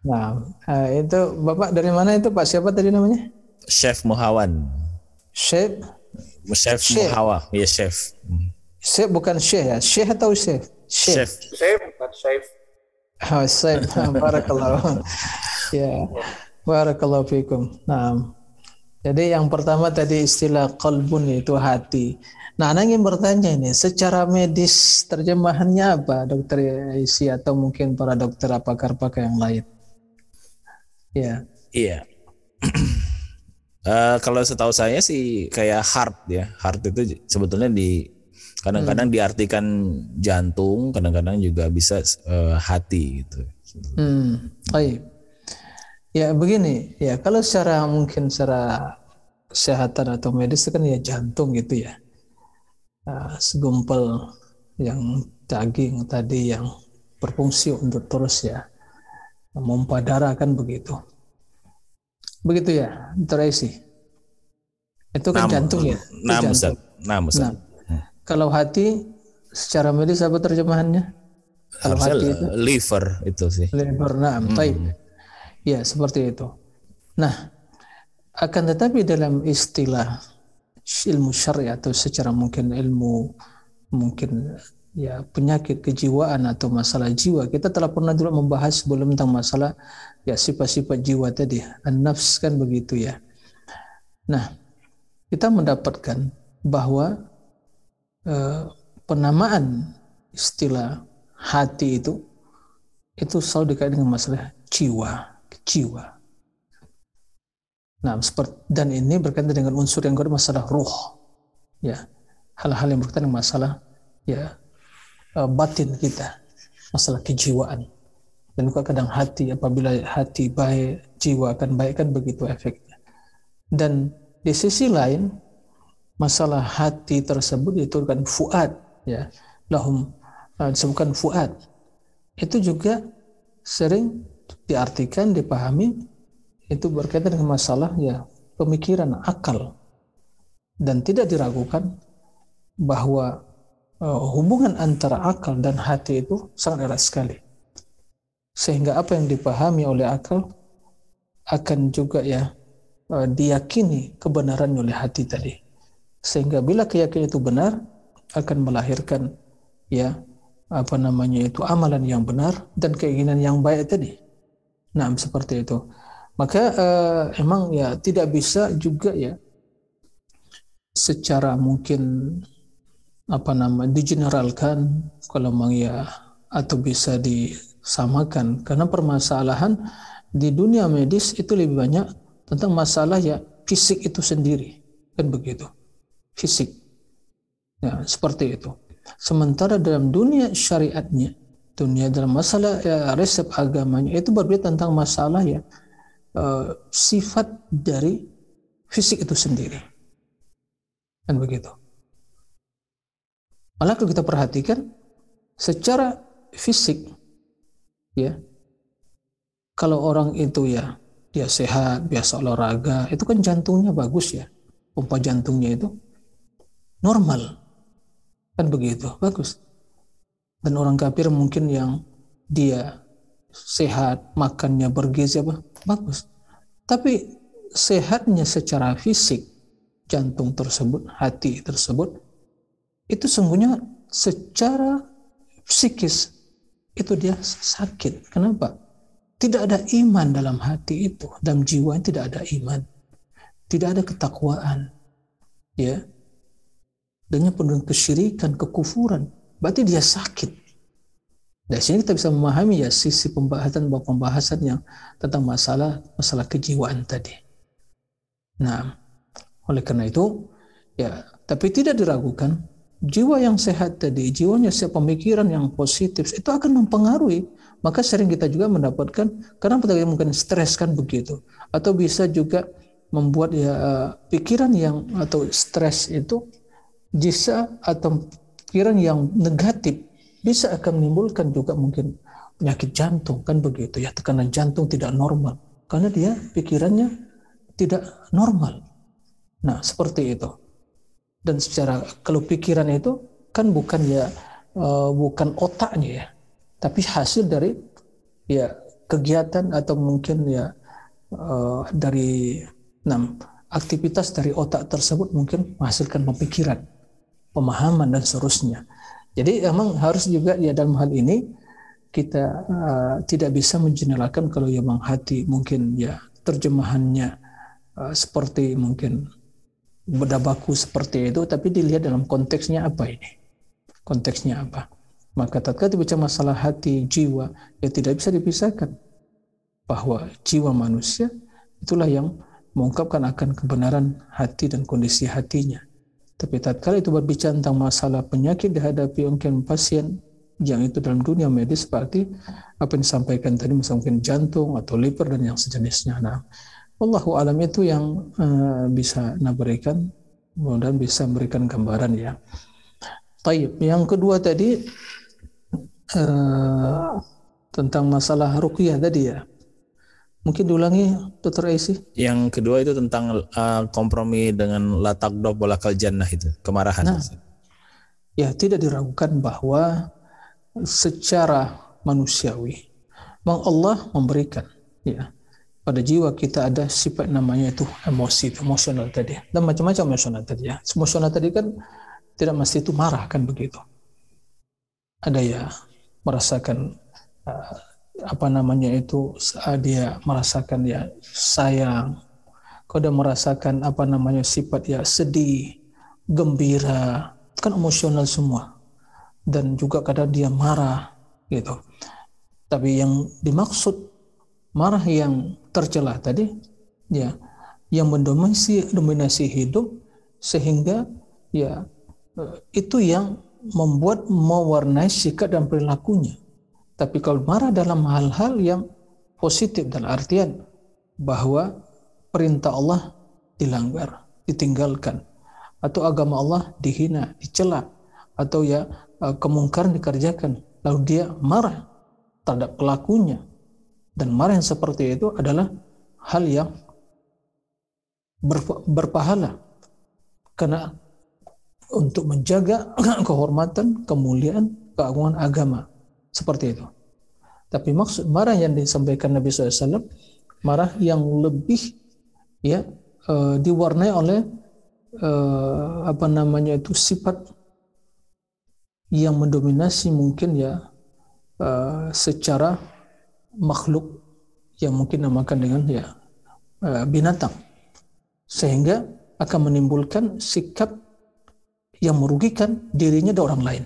Nah, eh, itu Bapak dari mana itu Pak siapa tadi namanya? Chef Muhawan. Chef Chef. Muhawa, ya chef. Syekh bukan Syekh ya? Syekh atau Syekh? Saif, Ustaz, Saif. Oh, Syekh. Barakallahu. ya. Barakallahu fiikum. Nah, jadi yang pertama tadi istilah qalbun itu hati. Nah, Anda ingin bertanya ini, secara medis terjemahannya apa, Dokter Isi atau mungkin para dokter apa pakar yang lain? Ya, Iya. Eh, kalau setahu saya sih kayak heart ya. Heart itu sebetulnya di kadang-kadang diartikan jantung, kadang-kadang juga bisa eh, hati gitu. Hmm, baik. Ya begini, ya kalau secara mungkin secara kesehatan atau medis itu kan ya jantung gitu ya. Ah, segumpal yang daging tadi yang berfungsi untuk terus ya memompa darah kan begitu. Begitu ya, Tracy. Itu kan Nam- jantung ya. Nam jantung. Nam kalau hati secara medis apa terjemahannya? Kalau Harusnya hati itu liver itu sih. Lebar, nah, taib. Ya, seperti itu. Nah, akan tetapi dalam istilah ilmu syariat atau secara mungkin ilmu mungkin ya penyakit kejiwaan atau masalah jiwa kita telah pernah dulu membahas sebelum tentang masalah ya sifat-sifat jiwa tadi an-nafs kan begitu ya nah kita mendapatkan bahwa eh, penamaan istilah hati itu itu selalu dikaitkan dengan masalah jiwa jiwa. Nah seperti dan ini berkaitan dengan unsur yang kedua masalah ruh ya. Hal-hal yang berkaitan dengan masalah ya eh, batin kita masalah kejiwaan. Dan juga kadang hati apabila hati baik jiwa akan baik kan begitu efeknya. Dan di sisi lain masalah hati tersebut itu kan fuad ya. Lahum eh, disebutkan fuad. Itu juga sering diartikan dipahami itu berkaitan dengan masalah ya pemikiran akal. Dan tidak diragukan bahwa uh, hubungan antara akal dan hati itu sangat erat sekali. Sehingga apa yang dipahami oleh akal akan juga ya uh, diyakini kebenaran oleh hati tadi sehingga bila keyakinan itu benar akan melahirkan ya apa namanya itu amalan yang benar dan keinginan yang baik tadi. Nah seperti itu. Maka eh, emang ya tidak bisa juga ya secara mungkin apa nama digeneralkan kalau memang ya atau bisa disamakan. Karena permasalahan di dunia medis itu lebih banyak tentang masalah ya fisik itu sendiri. Kan begitu fisik. Ya seperti itu. Sementara dalam dunia syariatnya dunia dalam masalah ya, resep agamanya itu berbeda tentang masalah ya uh, sifat dari fisik itu sendiri. Kan begitu. Malah kalau kita perhatikan secara fisik ya kalau orang itu ya dia sehat biasa olahraga itu kan jantungnya bagus ya. Pompa jantungnya itu normal kan begitu bagus dan orang kafir mungkin yang dia sehat makannya bergizi apa bagus tapi sehatnya secara fisik jantung tersebut hati tersebut itu sungguhnya secara psikis itu dia sakit kenapa tidak ada iman dalam hati itu, dalam jiwa tidak ada iman. Tidak ada ketakwaan. Ya. Dan penuh kesyirikan, kekufuran. Berarti dia sakit. Dari sini kita bisa memahami ya sisi pembahasan bahwa pembahasan yang tentang masalah masalah kejiwaan tadi. Nah, oleh karena itu ya, tapi tidak diragukan jiwa yang sehat tadi, jiwanya sehat pemikiran yang positif itu akan mempengaruhi maka sering kita juga mendapatkan karena mungkin stres kan begitu atau bisa juga membuat ya eh, pikiran yang atau stres itu bisa atau pikiran yang negatif bisa akan menimbulkan juga mungkin penyakit jantung kan begitu ya. Tekanan jantung tidak normal karena dia pikirannya tidak normal. Nah seperti itu. Dan secara kalau pikiran itu kan bukan ya uh, bukan otaknya ya tapi hasil dari ya kegiatan atau mungkin ya uh, dari enam aktivitas dari otak tersebut mungkin menghasilkan pemikiran, pemahaman dan seterusnya. Jadi memang harus juga ya dalam hal ini kita uh, tidak bisa menjeneralkan kalau ya memang hati mungkin ya terjemahannya uh, seperti mungkin beda baku seperti itu tapi dilihat dalam konteksnya apa ini konteksnya apa maka tatkala dibaca masalah hati, jiwa, ya tidak bisa dipisahkan. Bahwa jiwa manusia itulah yang mengungkapkan akan kebenaran hati dan kondisi hatinya. Tapi tatkala itu berbicara tentang masalah penyakit dihadapi mungkin pasien yang itu dalam dunia medis seperti apa yang disampaikan tadi misalnya mungkin jantung atau liver dan yang sejenisnya. Nah, Allahu alam itu yang uh, bisa nabarikan mudah bisa memberikan gambaran ya. Taib. Yang kedua tadi uh, tentang masalah ruqyah tadi ya. Mungkin diulangi Dr. Aisy. Yang kedua itu tentang uh, kompromi dengan latak dob bolakal jannah itu, kemarahan. Nah, ya tidak diragukan bahwa secara manusiawi Bang Allah memberikan ya pada jiwa kita ada sifat namanya itu emosi, emosional tadi. Dan macam-macam emosional tadi ya. Emosional tadi kan tidak mesti itu marah kan begitu. Ada ya merasakan uh, apa namanya itu uh, dia merasakan ya sayang. Kau udah merasakan apa namanya sifat ya sedih gembira kan emosional semua. Dan juga kadang dia marah gitu. Tapi yang dimaksud marah yang tercelah tadi ya yang mendominasi dominasi hidup sehingga ya uh, itu yang membuat mewarnai sikap dan perilakunya. Tapi kalau marah dalam hal-hal yang positif dan artian bahwa perintah Allah dilanggar, ditinggalkan, atau agama Allah dihina, dicela, atau ya e, kemungkaran dikerjakan, lalu dia marah terhadap pelakunya. Dan marah yang seperti itu adalah hal yang berpahala. Karena untuk menjaga kehormatan, kemuliaan, keagungan agama. Seperti itu. Tapi maksud marah yang disampaikan Nabi SAW, marah yang lebih ya e, diwarnai oleh e, apa namanya itu sifat yang mendominasi mungkin ya e, secara makhluk yang mungkin namakan dengan ya e, binatang sehingga akan menimbulkan sikap yang merugikan dirinya dan orang lain.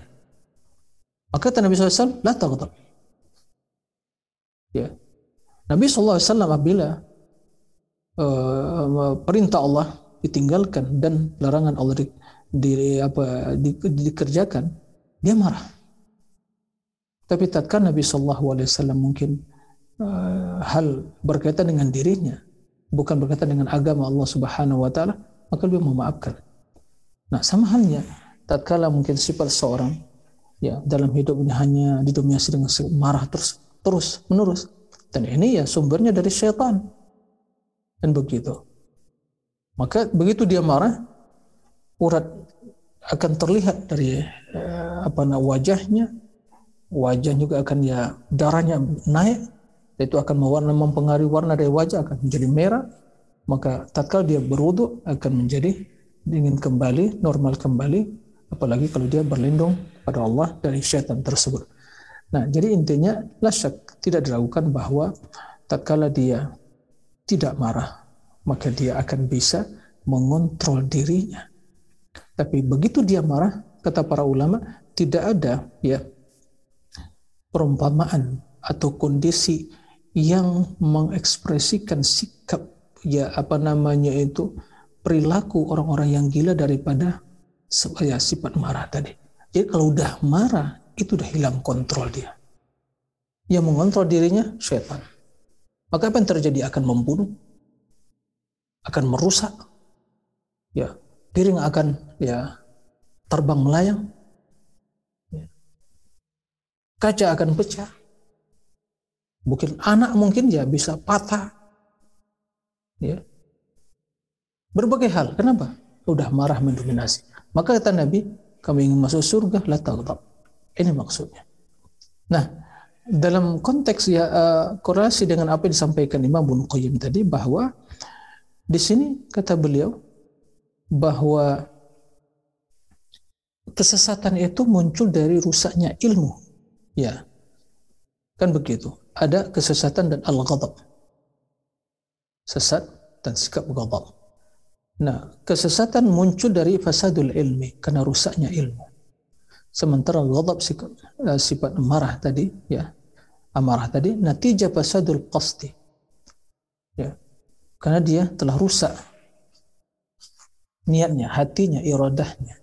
Maka kata Nabi SAW, la taghdab. Ya. Nabi SAW apabila uh, perintah Allah ditinggalkan dan larangan Allah di, di apa di, di, dikerjakan, dia marah. Tapi tatkala Nabi Wasallam mungkin uh, hal berkaitan dengan dirinya, bukan berkaitan dengan agama Allah Subhanahu Wa Taala, maka dia memaafkan. Nah, sama halnya tatkala mungkin sifat seorang ya dalam hidupnya hanya didominasi dengan marah terus terus menerus. Dan ini ya sumbernya dari syaitan dan begitu. Maka begitu dia marah urat akan terlihat dari eh, apa namanya wajahnya. Wajah juga akan ya darahnya naik. Itu akan mewarna mempengaruhi warna dari wajah akan menjadi merah. Maka tatkala dia berwudu akan menjadi dingin kembali normal kembali. Apalagi kalau dia berlindung pada Allah dari syaitan tersebut nah jadi intinya lasyak tidak diragukan bahwa tatkala dia tidak marah maka dia akan bisa mengontrol dirinya tapi begitu dia marah kata para ulama tidak ada ya perumpamaan atau kondisi yang mengekspresikan sikap ya apa namanya itu perilaku orang-orang yang gila daripada ya, sifat marah tadi. Jadi kalau udah marah itu udah hilang kontrol dia. Yang mengontrol dirinya setan. Maka apa yang terjadi akan membunuh, akan merusak, ya piring akan ya terbang melayang, kaca akan pecah. Mungkin anak mungkin ya bisa patah. Ya. Berbagai hal. Kenapa? Udah marah mendominasi. Maka kata Nabi, kamu ingin masuk surga, la taghdab. Ini maksudnya. Nah, dalam konteks ya uh, korelasi dengan apa yang disampaikan Imam Ibnu Qayyim tadi bahwa di sini kata beliau bahwa kesesatan itu muncul dari rusaknya ilmu Ya. Kan begitu. Ada kesesatan dan al-ghadab. Sesat dan sikap ghadab. Nah, kesesatan muncul dari fasadul ilmi karena rusaknya ilmu. Sementara ghadab uh, sifat marah tadi, ya, amarah tadi, natijah fasadul qasdi. Ya. Karena dia telah rusak niatnya, hatinya, iradahnya.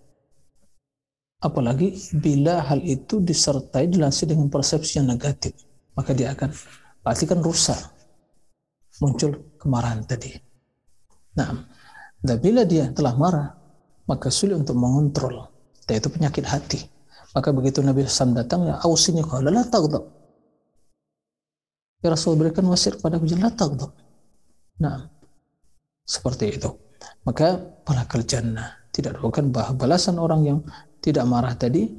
Apalagi bila hal itu disertai dilansir dengan persepsi yang negatif, maka dia akan pasti kan rusak. Muncul kemarahan tadi. Nah, dan bila dia telah marah, maka sulit untuk mengontrol. Dan itu penyakit hati. Maka begitu Nabi SAW datang, ya ausini qala la taghdab. Ya Rasul berikan wasiat kepada aku, la taghdab. Nah, seperti itu. Maka palakal jannah. Tidak bukan bahwa balasan orang yang tidak marah tadi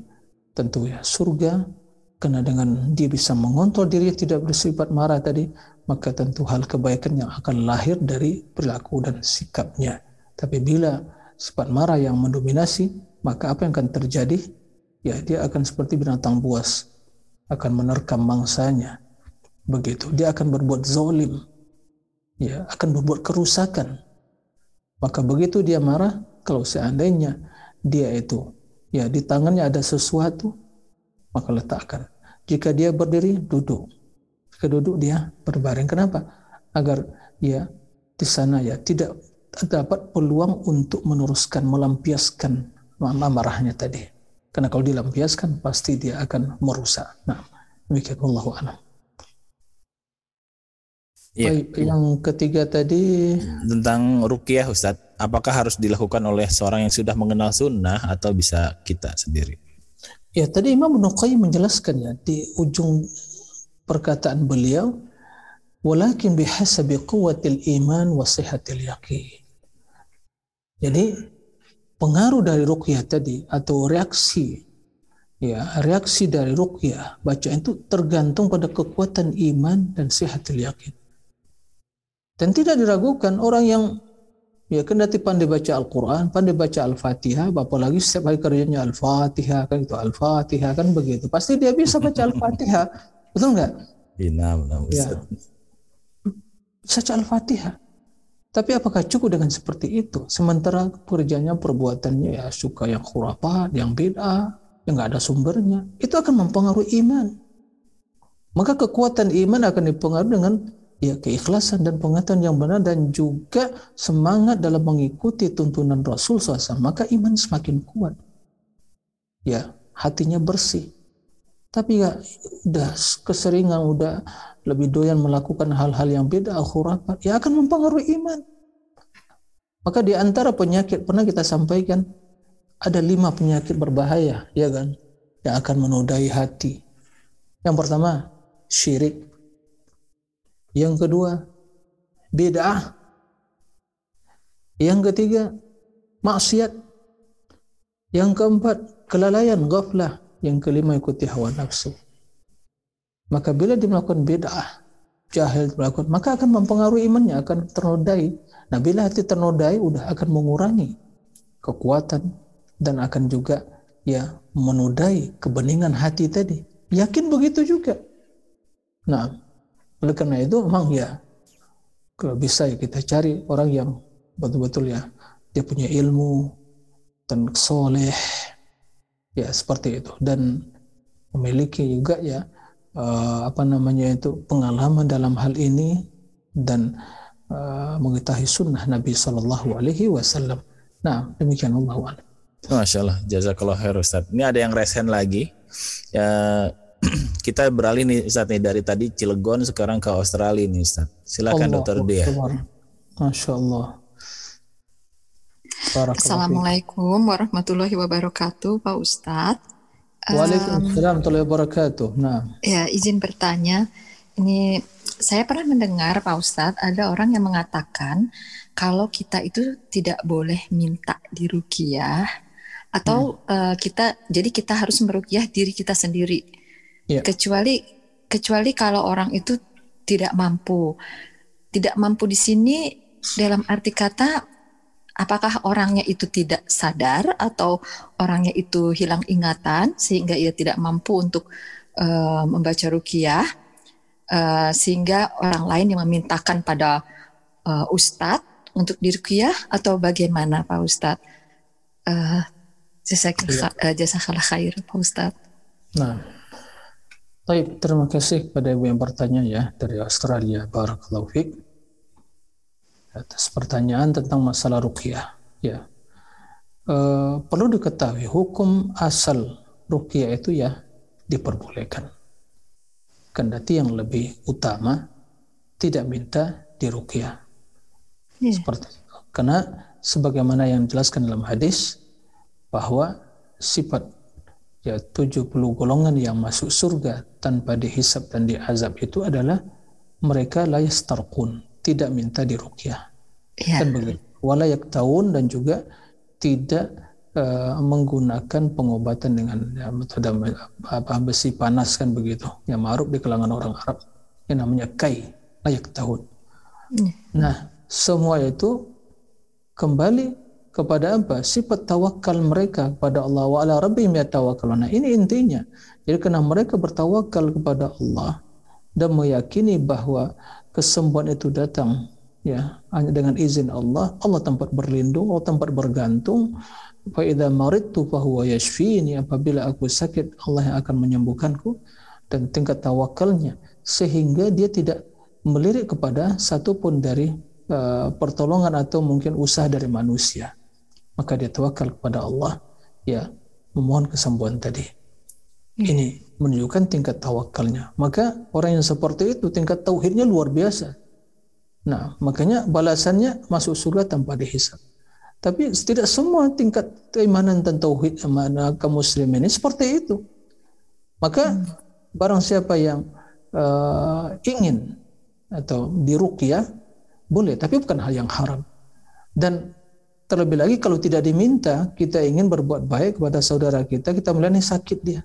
tentu ya surga karena dengan dia bisa mengontrol diri tidak bersifat marah tadi maka tentu hal kebaikan yang akan lahir dari perilaku dan sikapnya tapi bila sifat marah yang mendominasi maka apa yang akan terjadi? Ya dia akan seperti binatang buas akan menerkam mangsanya. Begitu dia akan berbuat zalim ya akan berbuat kerusakan. Maka begitu dia marah kalau seandainya dia itu ya di tangannya ada sesuatu maka letakkan. Jika dia berdiri duduk. Jika duduk dia berbaring. Kenapa? Agar ya di sana ya tidak dapat peluang untuk meneruskan melampiaskan marahnya tadi karena kalau dilampiaskan pasti dia akan merusak nah demikian Allah alam Ya. Baik, yang ketiga tadi tentang rukyah Ustadz, apakah harus dilakukan oleh seorang yang sudah mengenal sunnah atau bisa kita sendiri? Ya, tadi Imam Ibnu menjelaskan ya di ujung perkataan beliau, walakin bihasabi quwwatil iman wa sihatil yaqin. Jadi pengaruh dari rukyah tadi atau reaksi ya reaksi dari rukyah bacaan itu tergantung pada kekuatan iman dan sihatil yakin. Dan tidak diragukan orang yang ya kendati pandai baca Al-Quran, pandai baca Al-Fatihah, apalagi setiap hari kerjanya Al-Fatihah, kan itu Al-Fatihah, kan begitu. Pasti dia bisa baca Al-Fatihah. Betul nggak? Iya, benar, ya. Baca Al-Fatihah. Tapi apakah cukup dengan seperti itu? Sementara kerjanya, perbuatannya ya suka yang khurafat, yang beda, yang nggak ada sumbernya. Itu akan mempengaruhi iman. Maka kekuatan iman akan dipengaruhi dengan ya keikhlasan dan pengetahuan yang benar dan juga semangat dalam mengikuti tuntunan Rasul SAW maka iman semakin kuat ya hatinya bersih tapi ya udah keseringan udah lebih doyan melakukan hal-hal yang beda khurafat ya akan mempengaruhi iman maka di antara penyakit pernah kita sampaikan ada lima penyakit berbahaya ya kan yang akan menodai hati yang pertama syirik yang kedua, bid'ah. Yang ketiga, maksiat. Yang keempat, kelalaian, ghaflah. Yang kelima, ikuti hawa nafsu. Maka bila dia melakukan bid'ah, jahil melakukan, maka akan mempengaruhi imannya, akan ternodai. Nah, bila hati ternodai, udah akan mengurangi kekuatan dan akan juga ya menodai kebeningan hati tadi. Yakin begitu juga. Nah, oleh karena itu memang ya kalau bisa ya kita cari orang yang betul-betul ya dia punya ilmu dan soleh ya seperti itu dan memiliki juga ya uh, apa namanya itu pengalaman dalam hal ini dan uh, mengetahui sunnah Nabi Shallallahu Alaihi Wasallam. Nah demikian Allah. Masya Allah, jazakallah khair Ustaz. Ini ada yang resen lagi. Ya, kita beralih nih Ustaz nih dari tadi Cilegon sekarang ke Australia nih Ustaz. Silakan Dokter Dia. Masya Allah. Assalamualaikum warahmatullahi wabarakatuh Pak Ustadz. Waalaikumsalam warahmatullahi wabarakatuh. Nah. Ya izin bertanya, ini saya pernah mendengar Pak Ustadz ada orang yang mengatakan kalau kita itu tidak boleh minta di rukiah atau hmm. uh, kita jadi kita harus merukiah diri kita sendiri Yeah. Kecuali kecuali kalau orang itu tidak mampu. Tidak mampu di sini dalam arti kata apakah orangnya itu tidak sadar atau orangnya itu hilang ingatan sehingga ia tidak mampu untuk uh, membaca rukiah uh, sehingga orang lain yang memintakan pada uh, ustadz untuk dirukiah atau bagaimana Pak Ustadz? Uh, jasa uh, khair Pak Ustadz. Nah, Baik, terima kasih kepada Ibu yang bertanya ya dari Australia. Barakallahu fiqh. Atas pertanyaan tentang masalah ruqyah. Ya. E, perlu diketahui hukum asal ruqyah itu ya diperbolehkan. Kendati yang lebih utama tidak minta diruqyah. Yeah. Seperti itu. Karena sebagaimana yang dijelaskan dalam hadis bahwa sifat ya 70 golongan yang masuk surga tanpa dihisap dan diazab itu adalah mereka layas tarkun tidak minta dirukyah ya. kan begitu walayak tahun dan juga tidak uh, menggunakan pengobatan dengan ya, metode apa besi panas kan begitu yang ma'ruf di kalangan orang Arab yang namanya kai layak tahun ya. nah semua itu kembali kepada apa? Sifat tawakal mereka kepada Allah wa ala rabbihim yatawakkalun. Nah, ini intinya. Jadi karena mereka bertawakal kepada Allah dan meyakini bahwa kesembuhan itu datang ya hanya dengan izin Allah, Allah tempat berlindung, Allah tempat bergantung. Fa idza maridtu fa huwa yashfini. Apabila aku sakit, Allah yang akan menyembuhkanku dan tingkat tawakalnya sehingga dia tidak melirik kepada satupun dari uh, pertolongan atau mungkin usaha dari manusia maka dia tawakal kepada Allah ya memohon kesembuhan tadi ya. ini menunjukkan tingkat tawakalnya. Maka orang yang seperti itu tingkat tauhidnya luar biasa. Nah makanya balasannya masuk surga tanpa dihisap. Tapi tidak semua tingkat keimanan dan tauhid mana kaum muslim ini seperti itu. Maka hmm. barang siapa yang uh, ingin atau diruqyah boleh. Tapi bukan hal yang haram. Dan Terlebih lagi kalau tidak diminta, kita ingin berbuat baik kepada saudara kita, kita melihat sakit dia.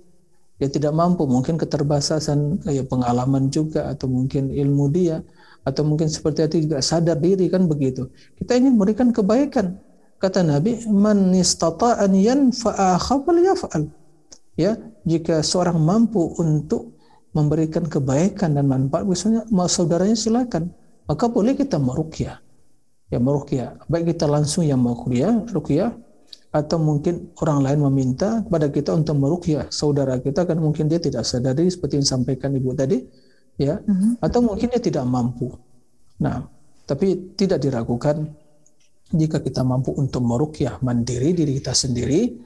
Dia tidak mampu, mungkin keterbatasan kayak pengalaman juga atau mungkin ilmu dia atau mungkin seperti itu juga sadar diri kan begitu. Kita ingin memberikan kebaikan. Kata Nabi, "Man istata'a yaf'al." Ya, jika seorang mampu untuk memberikan kebaikan dan manfaat misalnya mau saudaranya silakan, maka boleh kita meruqyah yang meruqyah. Baik kita langsung yang mau kuliah, ruqyah, atau mungkin orang lain meminta kepada kita untuk meruqyah saudara kita kan mungkin dia tidak sadari seperti yang disampaikan ibu tadi ya mm-hmm. atau mungkin dia tidak mampu Nah, tapi tidak diragukan jika kita mampu untuk merukyah mandiri diri kita sendiri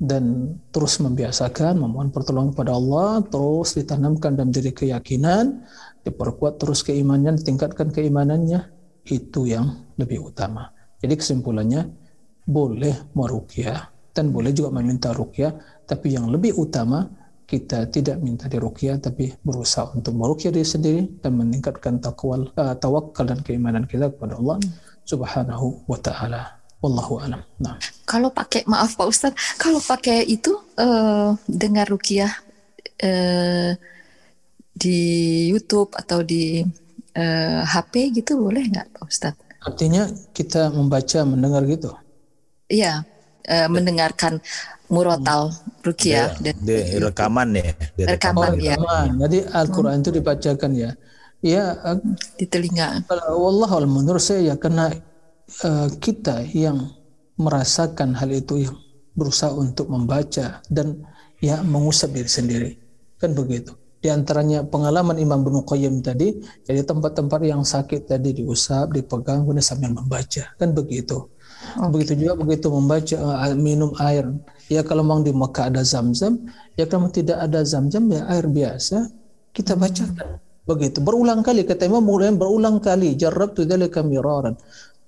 dan terus membiasakan memohon pertolongan kepada Allah, terus ditanamkan dalam diri keyakinan, diperkuat terus keimanannya, ditingkatkan keimanannya, itu yang lebih utama. Jadi kesimpulannya boleh merukyah dan boleh juga meminta rukyah, tapi yang lebih utama kita tidak minta dirukyah tapi berusaha untuk merukyah diri sendiri dan meningkatkan takwal, uh, tawakal dan keimanan kita kepada Allah Subhanahu wa taala. Wallahu alam. Nah. Kalau pakai maaf Pak Ustadz, kalau pakai itu uh, dengar rukiah uh, di YouTube atau di uh, eh, HP gitu boleh nggak Pak Ustadz? Artinya kita membaca, mendengar gitu? Iya, uh, mendengarkan murotal rukiah dan di rekaman ya. Di rekaman, oh, ya. Rekaman. Jadi Al-Quran hmm. itu dibacakan ya. Ya, di telinga. Allah menurut saya ya karena uh, kita yang merasakan hal itu yang berusaha untuk membaca dan ya mengusap diri sendiri kan begitu di antaranya pengalaman Imam Ibnu Qayyim tadi jadi tempat-tempat yang sakit tadi diusap dipegang kemudian sambil membaca kan begitu okay. begitu juga begitu membaca uh, minum air ya kalau memang di Mekah ada zam-zam ya kalau tidak ada zam-zam ya air biasa kita bacakan begitu berulang kali kata Imam berulang kali jarab tu dzalika miraran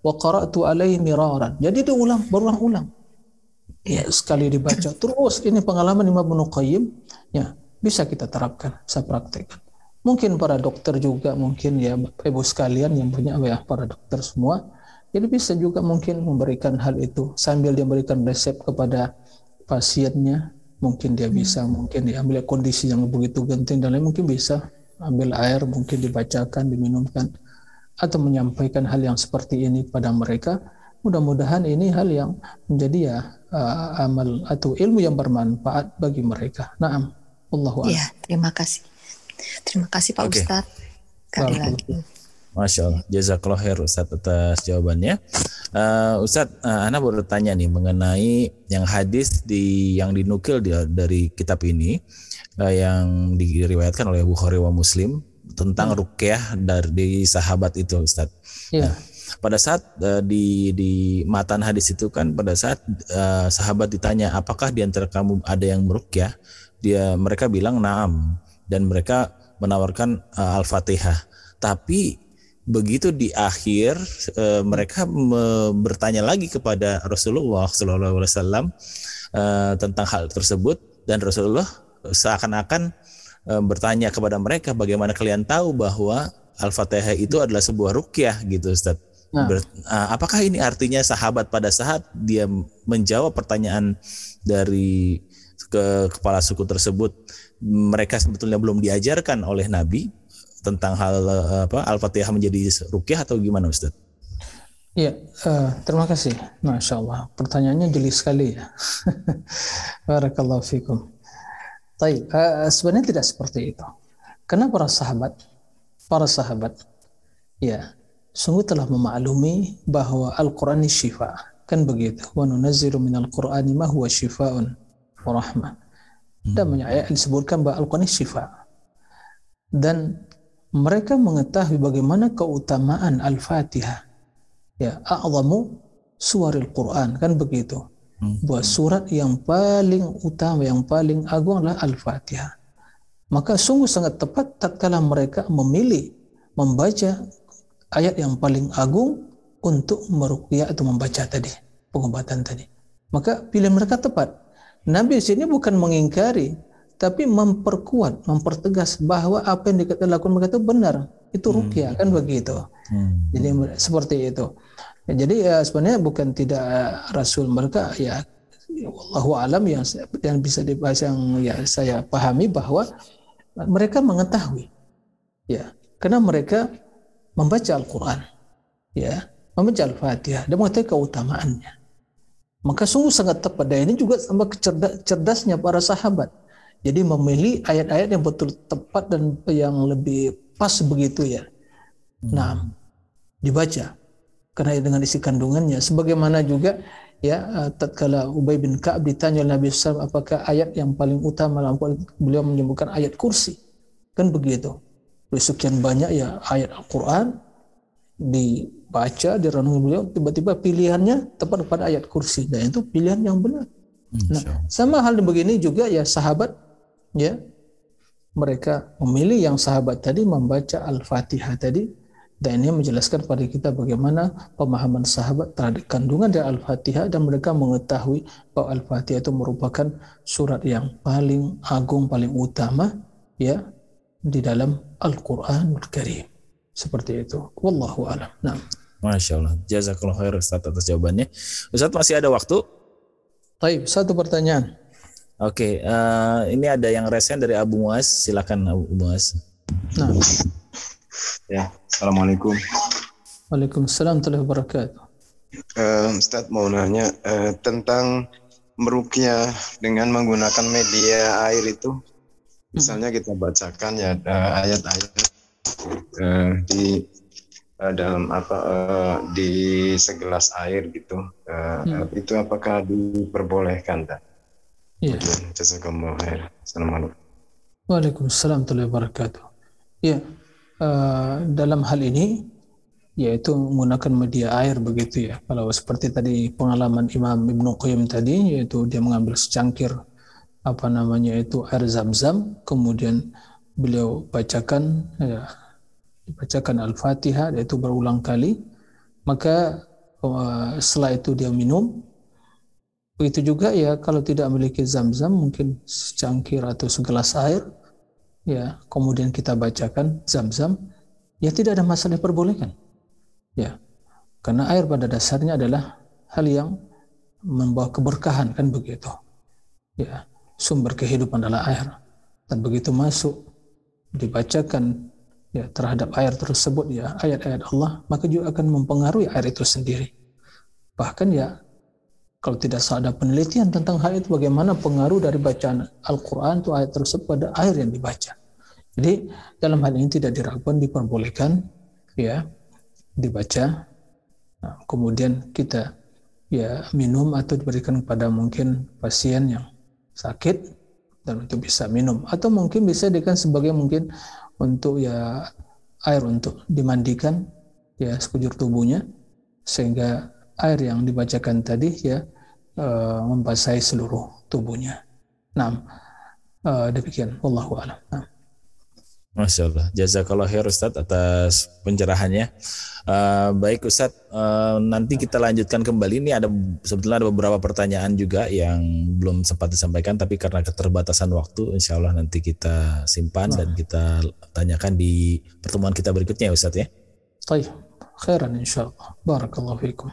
wa qara'tu alaihi miraran. Jadi diulang, berulang-ulang. Ya, sekali dibaca terus ini pengalaman Imam Ibnu Qayyim ya bisa kita terapkan, bisa praktekkan. Mungkin para dokter juga mungkin ya Ibu sekalian yang punya ya para dokter semua jadi bisa juga mungkin memberikan hal itu sambil dia memberikan resep kepada pasiennya mungkin dia bisa hmm. mungkin dia ambil kondisi yang begitu genting dan lain mungkin bisa ambil air mungkin dibacakan diminumkan atau menyampaikan hal yang seperti ini pada mereka mudah-mudahan ini hal yang menjadi ya uh, amal atau ilmu yang bermanfaat bagi mereka. Naam. Allahu Ya, terima kasih. Terima kasih Pak okay. Ustadz. Sekali lagi. Masya Allah. Jazakallah khair Ustadz atas jawabannya. Uh, Ustadz, uh, Ana baru tanya nih mengenai yang hadis di yang dinukil di, dari kitab ini uh, yang diriwayatkan oleh Bukhari wa Muslim tentang hmm. rukyah dari sahabat itu Ustaz. Iya. Nah, pada saat uh, di di matan hadis itu kan pada saat uh, sahabat ditanya apakah di antara kamu ada yang merukyah dia mereka bilang naam dan mereka menawarkan uh, al-fatihah tapi begitu di akhir uh, mereka me bertanya lagi kepada Rasulullah Sallallahu Alaihi Wasallam tentang hal tersebut dan Rasulullah seakan-akan e, bertanya kepada mereka bagaimana kalian tahu bahwa Al-Fatihah itu adalah sebuah rukyah gitu Ustaz. Nah. Ber, apakah ini artinya sahabat pada saat dia menjawab pertanyaan dari ke kepala suku tersebut mereka sebetulnya belum diajarkan oleh Nabi tentang hal apa Al-Fatihah menjadi rukyah atau gimana Ustaz? Iya, uh, terima kasih. Masya Allah. Pertanyaannya jeli sekali ya. Barakallahu fikum. Tapi uh, sebenarnya tidak seperti itu. Karena para sahabat, para sahabat, ya, sungguh telah memaklumi bahwa Al-Quran ini syifa. Kan begitu. Wa nunazzilu minal Qur'ani ma huwa syifa'un wa rahmah. Dan ayat disebutkan bahwa Al-Quran ini syifa. Dan mereka mengetahui bagaimana keutamaan Al-Fatihah. Ya, a'zamu suaril Quran. Kan begitu bahwa surat yang paling utama, yang paling agung adalah Al-Fatihah. Maka sungguh sangat tepat tatkala mereka memilih membaca ayat yang paling agung untuk meruqyah atau membaca tadi, pengobatan tadi. Maka pilihan mereka tepat. Nabi di sini bukan mengingkari, tapi memperkuat, mempertegas bahwa apa yang dikatakan mereka itu benar. Itu ruqyah hmm. kan begitu. Hmm. Jadi seperti itu. Ya, jadi ya sebenarnya bukan tidak Rasul mereka ya Allahu alam yang yang bisa dibahas yang ya saya pahami bahwa mereka mengetahui ya karena mereka membaca Al-Qur'an ya membaca Al-Fatihah dan mengetahui keutamaannya maka sungguh sangat tepat dan ini juga sama kecerdas, cerdasnya para sahabat jadi memilih ayat-ayat yang betul tepat dan yang lebih pas begitu ya. Nah dibaca. Karena dengan isi kandungannya. Sebagaimana juga ya eh, tatkala Ubay bin Ka'ab ditanya oleh Nabi SAW apakah ayat yang paling utama beliau menyebutkan ayat kursi. Kan begitu. Sekian banyak ya ayat Al-Quran. Dibaca direnungi beliau tiba-tiba pilihannya tepat pada ayat kursi. Dan itu pilihan yang benar. Nah, sama hal begini juga ya sahabat ya mereka memilih yang sahabat tadi membaca Al-Fatihah tadi dan ini menjelaskan pada kita bagaimana pemahaman sahabat terhadap kandungan dari Al-Fatihah dan mereka mengetahui bahwa Al-Fatihah itu merupakan surat yang paling agung, paling utama ya di dalam Al-Qur'anul Karim. Seperti itu. Wallahu a'lam. Nah. Masya Allah. Jazakallah khair Ustaz atas jawabannya. Ustaz masih ada waktu? Baik, satu pertanyaan. Oke, uh, ini ada yang resen dari Abu Muaz. Silakan Abu Muaz. Nah. Ya, Assalamualaikum. Waalaikumsalam warahmatullahi wabarakatuh. Uh, Ustaz mau nanya uh, tentang merukyah dengan menggunakan media air itu. Misalnya kita bacakan ya ayat-ayat uh, di uh, dalam apa uh, di segelas air gitu. Uh, hmm. Itu apakah diperbolehkan? Tak? Khair. Assalamualaikum. Waalaikumsalam warahmatullahi wabarakatuh. Ya, uh, dalam hal ini yaitu menggunakan media air begitu ya. Kalau seperti tadi pengalaman Imam Ibnu Qayyim tadi yaitu dia mengambil secangkir apa namanya itu air zam-zam kemudian beliau bacakan ya, dibacakan Al-Fatihah yaitu berulang kali maka uh, setelah itu dia minum begitu juga ya kalau tidak memiliki zam-zam mungkin secangkir atau segelas air ya kemudian kita bacakan zam-zam ya tidak ada masalah diperbolehkan. Ya karena air pada dasarnya adalah hal yang membawa keberkahan kan begitu. Ya sumber kehidupan adalah air. Dan begitu masuk dibacakan ya terhadap air tersebut ya ayat-ayat Allah maka juga akan mempengaruhi air itu sendiri. Bahkan ya kalau tidak ada penelitian tentang hal itu bagaimana pengaruh dari bacaan Al-Quran itu ayat tersebut pada air yang dibaca? Jadi dalam hal ini tidak diragukan diperbolehkan ya dibaca. Nah, kemudian kita ya minum atau diberikan kepada mungkin pasien yang sakit dan untuk bisa minum. Atau mungkin bisa diberikan sebagai mungkin untuk ya air untuk dimandikan ya sekujur tubuhnya sehingga air yang dibacakan tadi ya uh, membasahi seluruh tubuhnya. Nah, uh, demikian. Wallahu a'lam. Nah. Masya Allah. Jazakallah khair Ustadz atas pencerahannya. Uh, baik Ustadz, uh, nanti kita lanjutkan kembali. Ini ada sebetulnya ada beberapa pertanyaan juga yang belum sempat disampaikan, tapi karena keterbatasan waktu, insya Allah nanti kita simpan nah. dan kita tanyakan di pertemuan kita berikutnya ya Ustadz ya. Baik, khairan insya Allah. Barakallahu fikum.